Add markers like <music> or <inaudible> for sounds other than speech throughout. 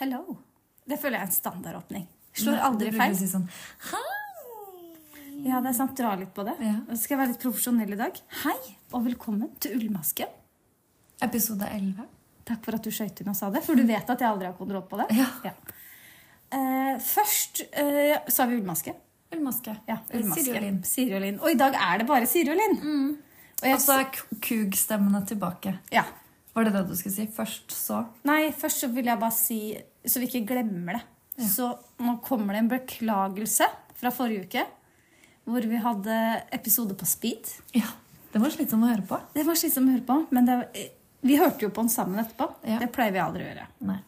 Hello. Det føler jeg er en standardåpning. Slår aldri feil. Si sånn, Ja, det er sant. Dra litt på det. Ja. Så skal jeg være litt profesjonell i dag. Hei, og velkommen til Ullmasken. Episode 11. Takk for at du skøyt inn og sa det, for du vet at jeg aldri har kontroll på det. Ja. Eh, først uh, sa vi ullmaske. Ullmaske. Ja, ullmaske. Siri og Linn. Og i dag er det bare Siri og Linn. Og jeg, Og så er kugstemmene tilbake. ja. Var det det du skulle si? Først, så? Nei, først så vil jeg bare si, så vi ikke glemmer det. Ja. Så nå kommer det en beklagelse fra forrige uke, hvor vi hadde episode på speed. Ja. Det var slitsomt å høre på. Det var slitsomt å høre på, men det, vi hørte jo på den sammen etterpå. Ja. Det pleier vi aldri å gjøre. Nei.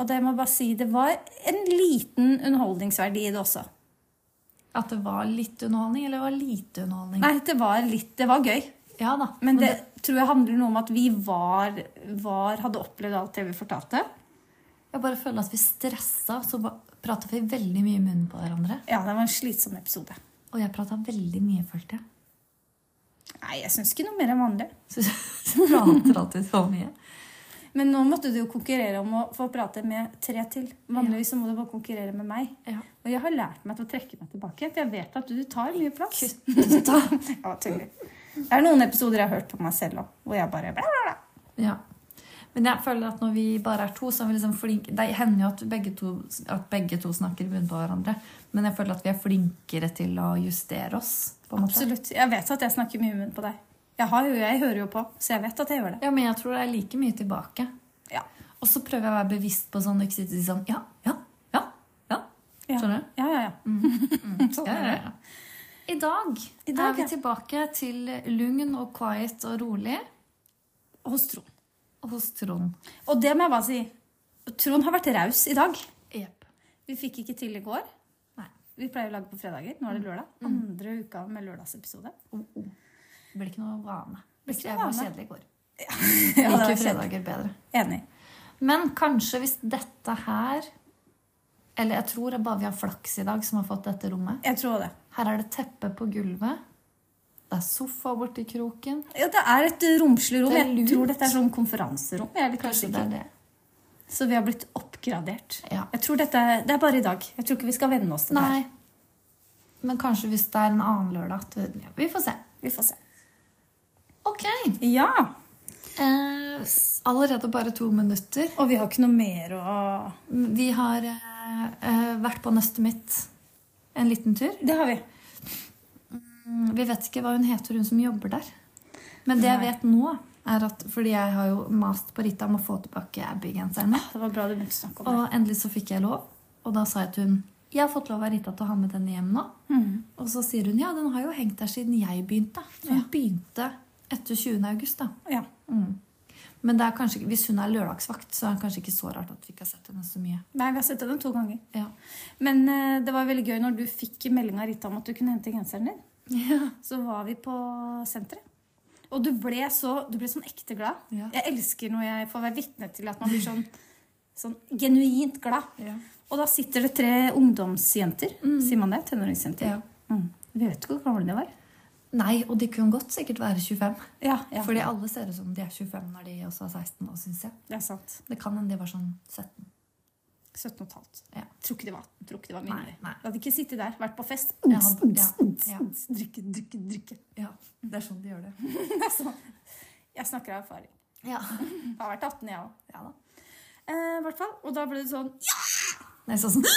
Og det må bare si, det var en liten underholdningsverdi i det også. At det var litt underholdning, eller det var lite underholdning? Nei, det var litt, det var gøy. Ja da. Men det, tror jeg handler noe om at vi var, var hadde opplevd alt det vi fortalte. Jeg bare føler at vi stressa, så prata vi veldig mye i munnen på hverandre. Ja, det var en slitsom episode. Og jeg prata veldig mye, følte jeg. Nei, jeg syns ikke noe mer enn vanlig. <laughs> Så prater alltid så mye. Men nå måtte du jo konkurrere om å få prate med tre til. Vanligvis så må du bare konkurrere med meg. Ja. Og jeg har lært meg til å trekke meg tilbake, for jeg vet at du tar mye plass. Kutta. <laughs> Ja, tuller. Det er noen episoder jeg har hørt på meg selv òg, hvor jeg bare bla, bla, bla. Ja. Men jeg føler at når vi bare er to, så er vi liksom flinke Det hender jo at begge to, at begge to snakker i bunnen på hverandre. Men jeg føler at vi er flinkere til å justere oss. Absolutt. Jeg vet at jeg snakker mye i munnen på deg. Jeg, har jo, jeg hører jo på, så jeg vet at jeg gjør det. Ja, Men jeg tror det er like mye tilbake. Ja. Og så prøver jeg å være bevisst på sånn, ikke sitte sånn Ja, ja, ja. ja. Skjønner du? Ja, ja, ja. <laughs> Sånn Ja, ja, ja. I dag, I dag, er vi ja. tilbake til lugn og quiet og rolig Hos Trond. hos Trond. Og det må jeg bare si. Trond har vært raus i dag. Yep. Vi fikk ikke til i går. Nei. Vi pleier å lage på fredager. Nå er det lørdag. Andre uka med lørdagsepisode. Oh, oh. Det ble ikke noe vane. Blir ikke noe vane. kjedelig i går. Ja, <laughs> det var Liker fredager bedre. Enig. Men kanskje hvis dette her Eller jeg tror det er bare vi har flaks i dag som har fått dette rommet. Jeg tror det. Her er det teppe på gulvet. Det er sofa borti kroken. Ja, det er et romslig rom. Jeg tror dette er sånn konferanserom. Jeg er Kanskje det er det. Så vi har blitt oppgradert. Ja. Jeg tror dette Det er bare i dag. Jeg tror ikke vi skal venne oss til det Nei. her. Men kanskje hvis det er en annen lørdag. at vi får se. Vi får se. Ok. Ja. Eh, allerede bare to minutter. Og vi har ikke noe mer å Vi har eh, eh, vært på nøstet mitt en liten tur. Det har vi. Mm, Vi vet ikke hva hun heter, hun som jobber der. Men det jeg vet nå, er at fordi jeg har jo mast på Rita om å få tilbake Abbey-genseren min. Det var bra du begynte å snakke om det. Og endelig så fikk jeg lov. Og da sa jeg til hun jeg har fått lov av Rita til å ha med den hjem nå. Mm. Og så sier hun ja, den har jo hengt der siden jeg begynte. Hun Ja. begynte etter 20. august. da. Ja. Mm. Men det kanskje, hvis hun er lørdagsvakt, så er det kanskje ikke så rart at vi ikke har sett henne så mye. Nei, vi har sett den to ganger. Ja. Men uh, det var veldig gøy når du fikk melding av Rita om at du kunne hente genseren din. Ja. Så var vi på senteret. Og du ble, så, du ble sånn ekte glad. Ja. Jeg elsker når jeg får være vitne til at man blir sånn, sånn genuint glad. Og da sitter det tre ungdomsjenter. Sier man det? Tenåringsjenter. Ja. Mm. Vi vet ikke hvor gamle de var. Nei, og de kunne godt sikkert være 25. Ja, ja. Fordi alle ser ut som de er 25 når de også er 16 nå, syns jeg. Det er sant. Det kan hende de var sånn 17. 17 og et halvt. Ja. Tror ikke de var, tror ikke de var mindre. nei. De hadde ikke sittet der, vært på fest. Ja, ja, ja. <laughs> Drikke, drikke, drikke. Ja, det er sånn de gjør det. <laughs> Det er sånn. Jeg snakker av erfaring. Ja. Jeg <laughs> har vært 18, jeg òg. ja da. Eh, hvert fall. Og da ble det sånn Ja! Nei, så sånn.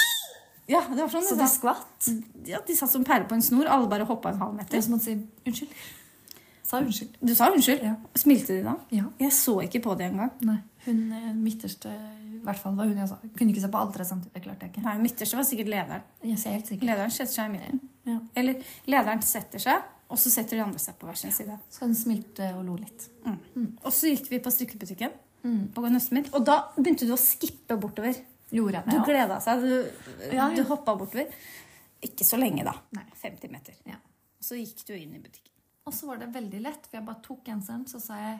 Ja, det var sånn Så de skvatt? Ja, de satt som perler på en snor. Alle bare hoppa en halv meter. er som å si unnskyld. Sa unnskyld. Du sa unnskyld. Ja. Smilte de da? Ja. Jeg så ikke på det engang. Nei. Hun eh, midterste I hvert fall var hun jeg sa. Kunne ikke se på alle tre samtidig. Det klarte jeg ikke. Nei, Midterste var sikkert lederen. Jeg ser helt sikkert. Lederen setter seg i midten. Ja. Eller lederen setter seg, og så setter de andre seg på hver sin side. Så hun smilte og lo litt. Og så gikk vi på strikkebutikken Mm. og da begynte du å skippe bortover. Gjorde jeg Du det? ja? gleda seg. Du, Ja, ja. du hoppa bortover. Ikke så lenge, da. Nei. 50 meter. Ja. Så gikk du inn i butikken. Og så var det veldig lett, for jeg bare tok genseren, så sa jeg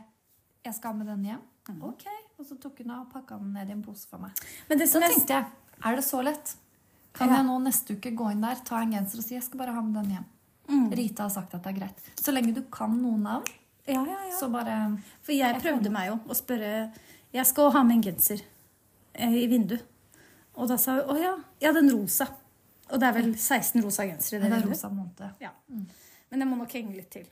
jeg skal ha med den hjem. Mm. Ok. Og så tok hun av og pakka den ned i en pose for meg. Men det som Så tenkte jeg, er det så lett? Kan jeg nå neste uke gå inn der, ta en genser og si jeg skal bare ha med den hjem? Mm. Rita har sagt at det er greit. Så lenge du kan noen navn, ja, ja, ja. så bare For jeg prøvde meg jo å spørre Jeg skal ha med en genser. eh, i vinduet. Og da sa hun å ja, ja, den rosa. Og det er vel 16 rosa gensere i Det det måned. Ja. Men jeg må nok henge litt til.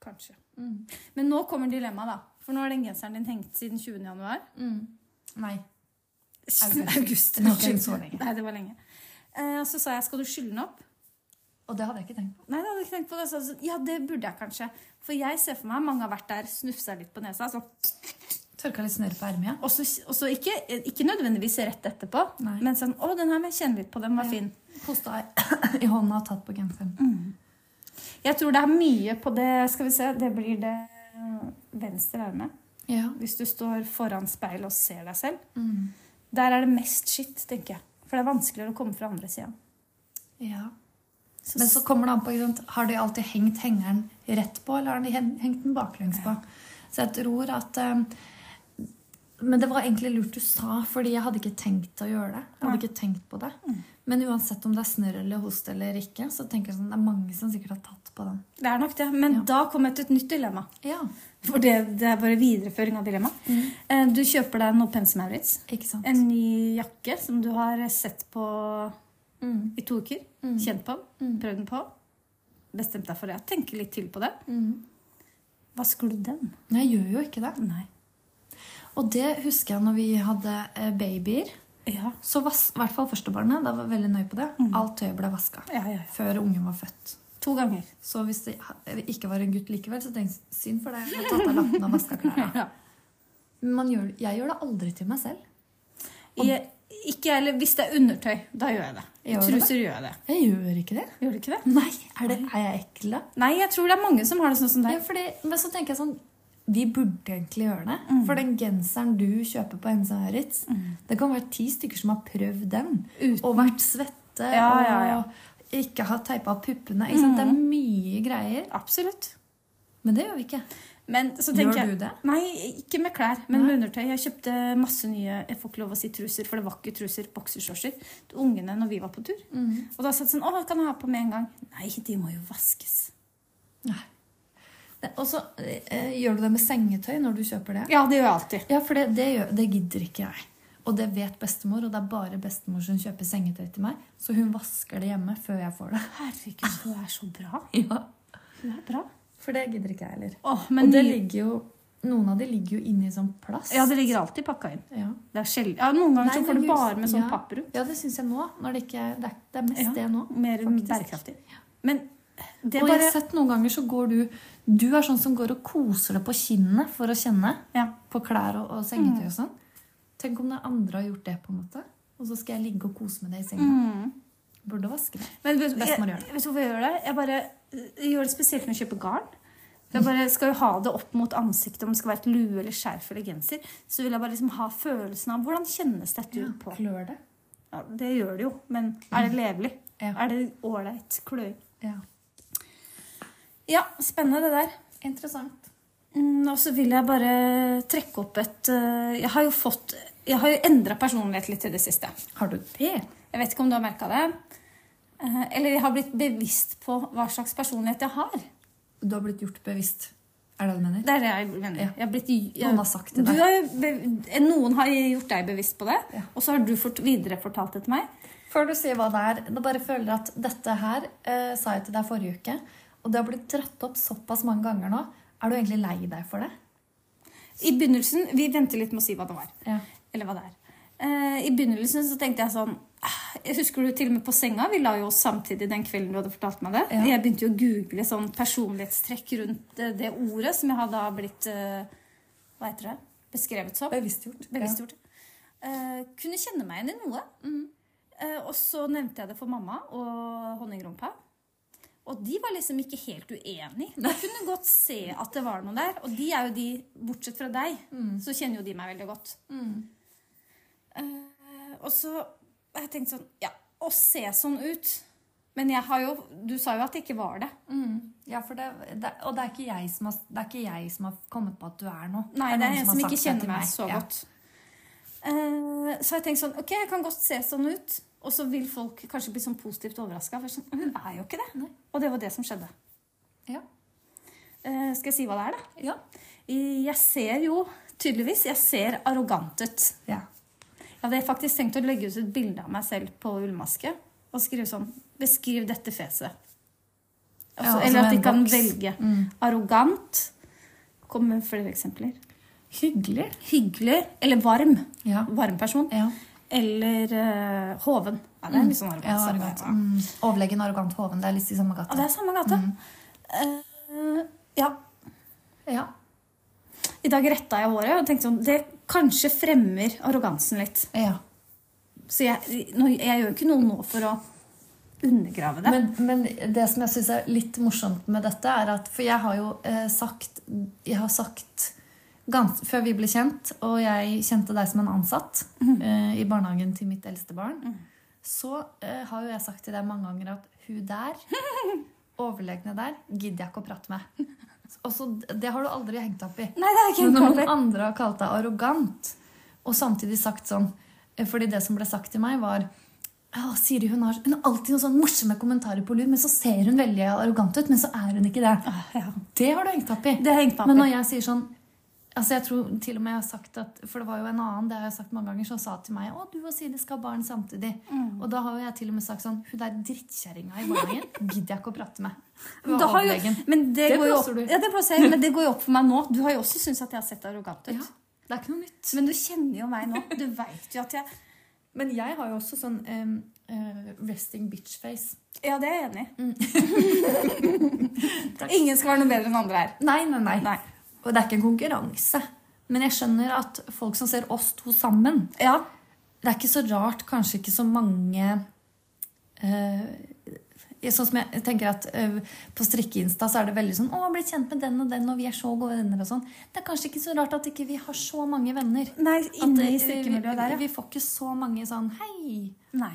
Kanskje. Mm. Men nå kommer dilemmaet, da. For nå har den genseren din hengt siden 20. januar. Mm. Nei. August. Den har ikke så lenge. Nei, det var lenge. Eh, og så sa jeg skal du skylle den opp. Og det hadde jeg ikke tenkt på. Nei, det hadde jeg ikke tenkt på. det. Så, ja, det burde jeg kanskje. For jeg ser for meg mange har vært der, snufsa litt på nesa. Så, Tørka litt snørr på ermet. ja. Også, og så ikke, ikke nødvendigvis rett etterpå, Nei. men sånn Å, den her må jeg kjenne litt på. Den var Ja. fin. Posta <coughs> i hånda og tatt på genseren. Jeg tror det er mye på det Skal vi se, det blir det eh, venstre ermet. Ja. Hvis du står foran speilet og ser deg selv. Mm. Der er det mest skitt, tenker jeg. For det er vanskeligere å komme fra andre sida. ja. Så, Men så kommer det an på sant? Har de alltid hengt hengeren rett på, eller har de hengt den baklengs på? Så jeg tror at eh, Men det var egentlig lurt du sa, fordi jeg hadde ikke tenkt å gjøre det. Jeg hadde ikke tenkt på det. Mm. Men uansett om det er snørr eller host eller ikke, så tenker jeg sånn, det er mange som sikkert har tatt på den. det er nok det. Men Ja. da kommer til et nytt dilemma. Ja, For det, det er bare videreføring av dilemmaet. Mm. Eh, Du kjøper deg noe Pence Maurits. En ny jakke som du har sett på Mm. i to uker. Mm. Kjent på. Mm. Prøvd den på. Bestemt deg for det. Tenker litt til på det. Mm. Vasker du den? Men jeg gjør jo ikke det. Nei. Og det husker jeg når vi hadde eh, babyer. Ja. Så vas, i hvert fall førstebarnet, da var jeg veldig nøye på det. Mm. Alt tøyet ble vaska Ja, ja, ja. før ungen var født. To ganger. Så hvis det ikke var en gutt likevel, så tenkte jeg synd for deg. Jeg har tatt av lappen og vaska klærne. <laughs> Ja. Men gjør, jeg gjør det aldri til meg selv. Jeg, ikke heller. hvis det er undertøy, da gjør jeg det. Gjør Truser det? Gjør jeg det. Jeg gjør ikke det. Gjør du ikke det? Nei, Er, det, er jeg ekkel da? Nei, jeg tror det er mange som har det sånn som Ja, deg. fordi, men så tenker jeg sånn Vi burde egentlig gjøre det. Mm. For den genseren du kjøper på Hense Maurits, det kan være ti stykker som har prøvd den. Uten- Og vært svette Ja, ja, ja. og ikke har teipa puppene. Ikke sant? Det er mye greier. Absolutt. Men det gjør vi ikke. Men så Gjør jeg du det? Nei, ikke med klær, men Nei. med undertøy. Jeg kjøpte masse nye jeg får ikke lov å si truser, for det var ikke truser, boksershortser, til ungene når vi var på tur. Mm. Og da satt sånn Å, kan jeg ha på med en gang? Nei, de må jo vaskes. Nei. Og så eh, gjør du det med sengetøy når du kjøper det? Ja, det gjør jeg alltid. Ja, for det, det, gjør, det gidder ikke jeg. Og det vet bestemor, og det er bare bestemor som kjøper sengetøy til meg. Så hun vasker det hjemme før jeg får det. Herregud, hun er så bra. <laughs> Ja, Hun er bra. For det gidder ikke jeg heller. Åh, men og det ligger jo, noen av de ligger jo inni sånn plast. Ja, det ligger alltid pakka inn. Ja. Det. Ja, noen ganger Nei, så får du bare med sånn ja. papp rundt. Ja, det syns jeg nå. Det, ikke, det, er, det er mest Ja, det nå. Mer faktisk. bærekraftig. Men og er jeg har sett noen ganger så går du Du er sånn som går og koser deg på kinnet for å kjenne Ja. på klær og, og sengetøy og sånn. Tenk om det andre har gjort det, på en måte. Og så skal jeg ligge og kose med det i senga. Mm. Burde vaske det. Men vet, jeg, vet du hvorfor jeg gjør det? Jeg bare jeg gjør det spesielt når jeg kjøper garn. Jeg bare skal jo ha det opp mot ansiktet, om det skal være et lue eller skjerf eller genser. Så vil jeg bare liksom ha følelsen av hvordan kjennes dette Ja, ut på. klør det. Ja, det gjør det jo, men er det levelig? Ja. Er det ålreit kløing? Ja. Ja, spennende det der. Interessant. Mm, og så vil jeg bare trekke opp et eh, Jeg har jo fått Jeg har jo endra personlighet litt i det siste. Har du det? Jeg vet ikke om du har merka det. Eh, Eller jeg har blitt bevisst på hva slags personlighet jeg har. Du har blitt gjort bevisst. Er det det du mener? Det er det jeg mener. Ja. Jeg har blitt, jeg, Noen har sagt det du der. har noen har gjort deg bevisst på det, Ja. og så har du fort, videre det til meg. Før du sier hva det er, da bare føler jeg at dette her eh, sa jeg til deg forrige uke, og det har blitt dratt opp såpass mange ganger nå. Er du egentlig lei deg for det? I begynnelsen Vi venter litt med å si hva det var. Ja. Eller hva det er. Uh, I begynnelsen så tenkte jeg sånn ah, Jeg husker du til og med på senga. Vi la jo oss samtidig den kvelden du hadde fortalt meg det. Ja. Jeg begynte jo å google sånn personlighetstrekk rundt det, det ordet som jeg hadde blitt eh, Hva heter det? Beskrevet som. Bevisstgjort. Bevisstgjort. Eh, kunne kjenne meg igjen i noe. Eh, og så nevnte jeg det for mamma og honningrumpa. Og de var liksom ikke helt uenig. De kunne godt se at det var noe der. Og de er jo de, bortsett fra deg, så kjenner jo de meg veldig godt. Mm. Uh, og så har jeg tenkt sånn Ja, å se sånn ut. Men jeg har jo Du sa jo at det ikke var det. Mm. Ja, for det, det, og det er, ikke jeg som har, det er ikke jeg som har kommet på at du er noe. Nei, det er en noen som ikke kjenner meg så Ja. godt. Eh, så jeg tenkte sånn Ok, jeg kan godt se sånn ut. Og så vil folk kanskje bli sånn positivt overraska. Sånn, hun er jo ikke det. Nei. Og det var det som skjedde. Ja. Uh, skal jeg si hva det er, da? Ja. Jeg ser jo tydeligvis Jeg ser arrogant ut. ja. Jeg hadde faktisk tenkt å legge ut et bilde av meg selv på ullmaske og skrive sånn Beskriv dette fjeset. Altså, Ja, altså eller at de kan boks. velge. Mm. Arrogant. Kom med flere eksempler. Hyggelig. Hyggelig. Eller varm. Ja. Varm person. Ja. Eller uh, hoven. Ja, det er litt sånn ja, arrogant. arrogant. Ja. Mm. Overlegen, arrogant, hoven. Det er litt i samme Ja, det er samme gate. Eh, ja. Ja. I dag retta jeg håret og tenkte sånn Det kanskje fremmer arrogansen litt. ja. Så jeg, jeg gjør ikke noe nå for å undergrave det. Men, men det som jeg syns er litt morsomt med dette, er at For jeg har jo eh, sagt Jeg har sagt gans, Før vi ble kjent, og jeg kjente deg som en ansatt uh, i barnehagen til mitt eldste barn, så uh, har jo jeg sagt til deg mange ganger at hun der, <laughs> overlegne der, gidder jeg ikke å prate med. Og så, Det har du aldri hengt opp i. Nei, det har ikke når noen andre har kalt deg arrogant, og samtidig sagt sånn eh, Fordi det som ble sagt til meg, var å, Siri hun har, hun har alltid noen sånne morsomme kommentarer på lur, men så ser hun veldig arrogant ut, men så er hun ikke det. Ah, ja. Det har du hengt opp i. Det har hengt opp i. Men når jeg sier sånn altså jeg tror til og med jeg har sagt at, For det var jo en annen det har jeg sagt mange ganger, som sa til meg å, du og Siri skal ha barn samtidig. Mm. Og da har jo jeg til og med sagt sånn Hun der drittkjerringa i barnehagen <laughs> gidder jeg ikke å prate med. Hun var jo, men det, Det går jo opp, ja, det blåser men det går jo opp for meg nå. Du har jo også syntes at jeg har sett arrogant ut. Ja, det er ikke noe nytt. Men du kjenner jo meg nå. Du veit jo at jeg Men jeg har jo også sånn um, uh, resting bitch face. Ja, det er jeg enig i. Mm. <laughs> Ingen skal være noe bedre enn andre her. Nei, nei, nei. Nei. Og det er ikke en konkurranse. Men jeg skjønner at folk som ser oss to sammen Ja, Det er ikke så rart, kanskje ikke så mange uh, Sånn som jeg tenker at uh, På strikkeinsta så er det veldig sånn 'Å, jeg blitt kjent med den og den, og vi er så gode venner.' og sånn. Det er kanskje ikke så rart at ikke vi har så mange venner. Nei, At, inne eh, i strikkemiljøet der, ja. vi får ikke så mange sånn 'Hei, Nei.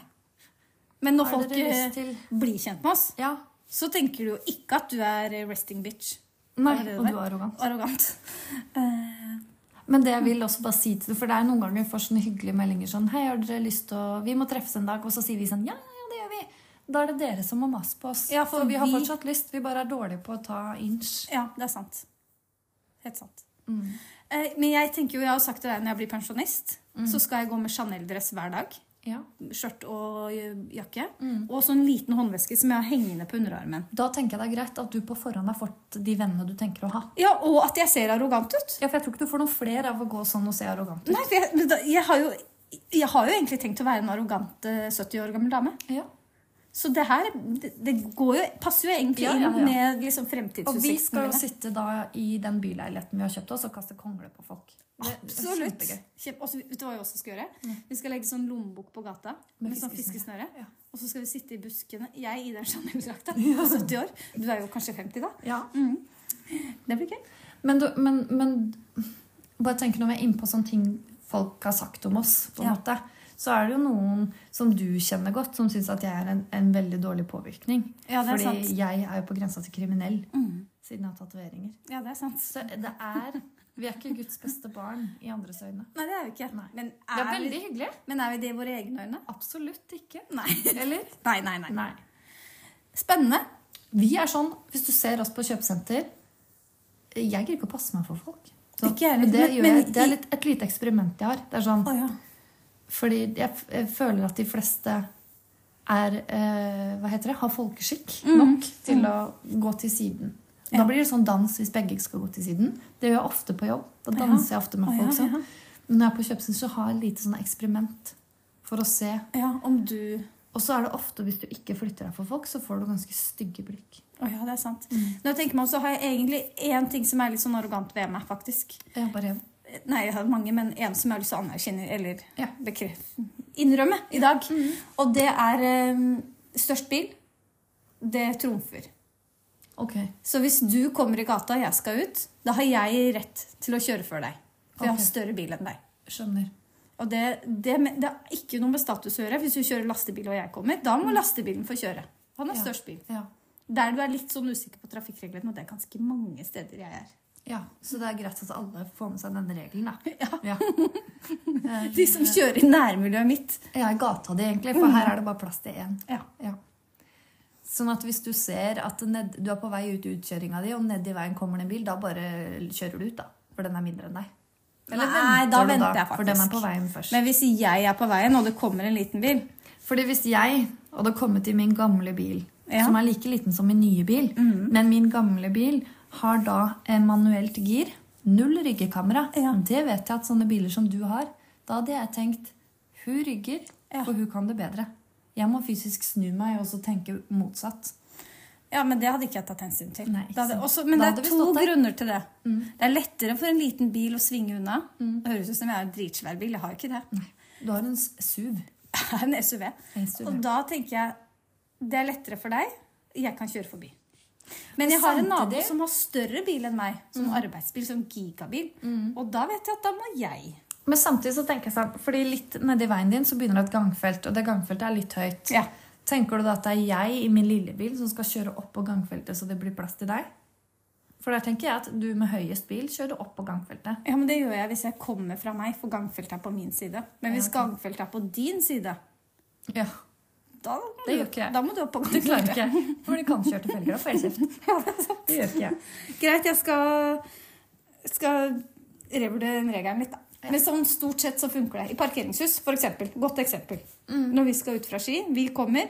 Men når folk eh, blir kjent med oss, Ja. så tenker du jo ikke at du er resting bitch. Nei, og du er arrogant. Arrogant. <laughs> Eh, Men det jeg vil også bare si til deg, for det er noen ganger vi får sånne hyggelige meldinger sånn Hei, har dere lyst til å Vi må treffes en dag. Og så sier vi sånn Ja, ja, det gjør vi. Da er det dere som må mase på oss. Ja, for for vi har fortsatt lyst. Vi bare er dårlige på å ta inch. ja, det er sant. Helt sant. Mm. Eh, men jeg tenker jo, jeg har sagt til deg når jeg blir pensjonist, så skal jeg gå med Chanel-dress hver dag. Ja. Skjørt og jakke. Mm. Og så en liten håndveske som jeg har hengende på underarmen. Da tenker jeg det er greit at du på forhånd har fått de vennene du tenker å ha. Ja, Og at jeg ser arrogant ut. Ja, for jeg tror ikke du får noen flere av å gå sånn og se arrogant ut. Nei, for jeg, jeg, har jo, jeg har jo egentlig tenkt å være en arrogant eh, 70 år gammel dame. Ja. Så det her det, det går jo, passer jo egentlig Ja, ja, ja. inn med liksom Og vi skal jo sitte da i den byleiligheten vi har kjøpt oss, og kaste kongler på folk. Absolutt. Og så- vet du hva vi også skal gjøre? Vi skal legge sånn lommebok på gata med, Med sånn fiskesnøre. Ja. Og så skal vi sitte i buskene. Jeg i <laughs> den Chanel-drakta på 70 år. Du er jo kanskje 50 da. Ja. Det blir gøy. Men, du, men, men bare tenk når vi er inne på sånne ting folk har sagt om oss, på en Ja. måte, så er det jo noen som du kjenner godt, som syns at jeg er en, en veldig dårlig påvirkning. Ja, det Fordi sant. jeg er jo på grensa til kriminell Mm. siden jeg har tatoveringer. Ja, det er sant. Så det er Vi er ikke Guds beste barn i andres øyne. Nei, det er vi ikke. Men Det er er, veldig hyggelig. men er vi det i våre egne øyne? Absolutt ikke. Nei. Eller? <laughs> Nei, nei, nei. Nei. Spennende. Vi er sånn, hvis du ser oss på kjøpesenter Jeg gidder ikke å passe meg for folk. Så, Ikke jeg men det, gjør men jeg, det er litt, et lite eksperiment jeg har. Det er sånn, Å ja. Fordi jeg, jeg føler at de fleste er eh, Hva heter det? Har folkeskikk Mm. nok til å gå til siden. Da blir det sånn dans hvis begge skal gå til siden. Det gjør jeg ofte på jobb. Da danser jeg ofte med folk sånn. Men når jeg er på kjøpesenter, så har jeg lite sånn eksperiment for å se. ja, om du Og så er det ofte hvis du ikke flytter deg for folk, så får du ganske stygge blikk. Oh, ja, det er sant. Når jeg tenker meg om, så har jeg egentlig én ting som er litt sånn arrogant ved meg, faktisk. Ja, bare Nei, jeg har mange, men en som jeg har lyst til å anerkjenne eller Ja. bekrefte innrømme i dag. Og det er um, størst bil. Det trumfer. Ok. Så hvis du kommer i gata og jeg skal ut, da har jeg rett til å kjøre før deg. For jeg har større bil enn deg. Skjønner. Og det, det, det har ikke noe med status å gjøre. Hvis du kjører lastebil og jeg kommer, da må lastebilen få kjøre. Han har Ja. størst bil. Ja. Der du er litt sånn usikker på trafikkreglene, og det er ganske mange steder jeg er. ja. Så det er greit at alle får med seg denne regelen, da. Ja. Ja. <laughs> De som kjører i nærmiljøet mitt. Er i gata di, egentlig, for her er det bare plass til én. Ja. Ja. Sånn at hvis du ser at ned, du er på vei ut i utkjøringa di, og nedi veien kommer det en bil, da bare kjører du ut, da. For den er mindre enn deg. Eller Nei, da venter du da, jeg For den er på veien først. Men hvis jeg er på veien, og det kommer en liten bil Fordi hvis jeg hadde kommet i min gamle bil, Ja. som er like liten som min nye bil, men min gamle bil har da en manuelt gir, null ryggekamera, Ja. det vet jeg at sånne biler som du har, da hadde jeg tenkt hun rygger, Ja. for hun kan det bedre. Jeg må fysisk snu meg og så tenke motsatt. Ja, men det hadde ikke jeg tatt hensyn til. Nei, Det hadde, også, men det er to grunner til det. Det er lettere for en liten bil å svinge unna. Det høres ut som jeg har en dritsvær bil. Jeg har ikke det. Du har en SUV. <laughs> Jeg SUV. en SUV. Og da tenker jeg det er lettere for deg. Jeg kan kjøre forbi. Men jeg har en nabo som har større bil enn meg. Som arbeidsbil, som gigabil. Og da vet jeg at da må jeg. Men samtidig så tenker jeg sånn, fordi litt nedi veien din så begynner det et gangfelt, og det gangfeltet er litt høyt. Ja. Tenker du da at det er jeg i min lille bil som skal kjøre opp på gangfeltet så det blir plass til deg? For der tenker jeg at du med høyest bil kjører opp på gangfeltet. Ja, men Det gjør jeg hvis jeg kommer fra meg, for gangfeltet er på min side. Men hvis Ja, gangfeltet er på din side, Ja, da, Det gjør ikke jeg. da må du opp på gangfeltet. Det klarer ikke. For de kan kjøre til felger og får kjeft. <laughs> Ja, det er sant. Det gjør ikke jeg. Greit, jeg skal, skal revurdere den regelen litt, da. Men sånn stort sett så funker det. I parkeringshus, for eksempel. Godt eksempel. Når vi skal ut fra Ski, vi kommer,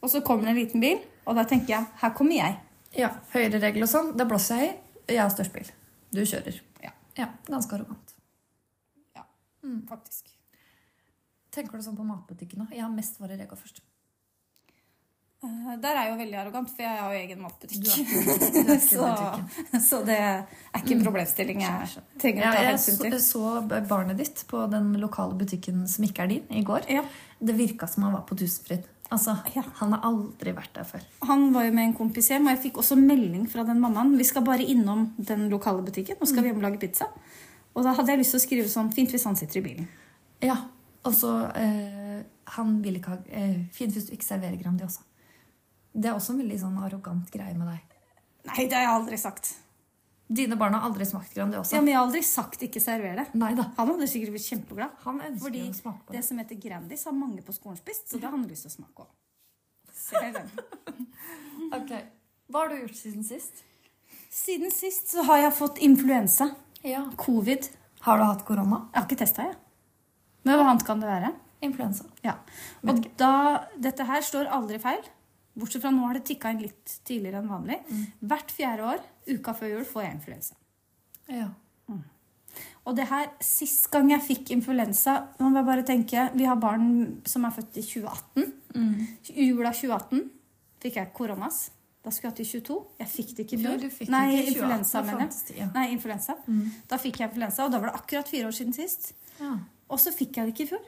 og så kommer det en liten bil, og da tenker jeg her kommer jeg. Ja, Høyreregel og sånn, det blåser jeg i. Jeg har størst bil. Du kjører. Ja. Ja, Ganske arrogant. Ja, faktisk. Tenker du sånn på matbutikken òg? Jeg har mest varer Rego først. Eh, Der er jeg jo veldig arrogant, for jeg har jo egen matbutikk. <laughs> Så, så det er ikke en problemstilling jeg trenger å ta hensyn så, Jeg så barnet ditt på den lokale butikken som ikke er din, i går. Ja. Det virka som han var på Tusenfryd. Altså, Ja. Han har aldri vært der før. Han var jo med en kompis hjem, og jeg fikk også melding fra den mammaen. Vi skal bare innom den lokale butikken, og skal vi hjem og lage pizza. Og da hadde jeg lyst til å skrive sånn Fint hvis han sitter i bilen. Ja, Og så eh, Han vil ikke ha eh, Fint hvis du ikke serverer Grandiosa. Det er også en veldig sånn arrogant greie med deg. Nei, det har jeg aldri sagt. Dine barn har aldri smakt Grandiosa. Ja, men jeg har aldri sagt ikke server det. Neida. Han hadde sikkert blitt kjempeglad. Han Fordi å smake på det det. som heter Grandis, har mange på skolen spist, så det har han lyst til å smake òg. <laughs> Ok. Hva har du gjort siden sist? Siden sist så har jeg fått influensa. Ja. Covid. Har du hatt korona? Jeg har ikke testa, jeg. Men hva annet kan det være? Influensa. Ja. Og da, dette her står aldri feil. Bortsett fra nå har det tikka inn litt tidligere enn vanlig. Hvert fjerde år, uka før jul, får jeg influensa. Ja. Og det her, sist gang jeg fikk influensa må jeg bare tenke, Vi har barn som er født i 2018. I jula 2018 fikk jeg koronas. Da skulle jeg hatt i 22. Jeg fikk det ikke i fjor. Nei, ikke i 2018, influensa, mener jeg. ja. Nei, influensa. Da fikk jeg influensa, og da var det akkurat fire år siden sist. ja. Og så fikk jeg det ikke i fjor.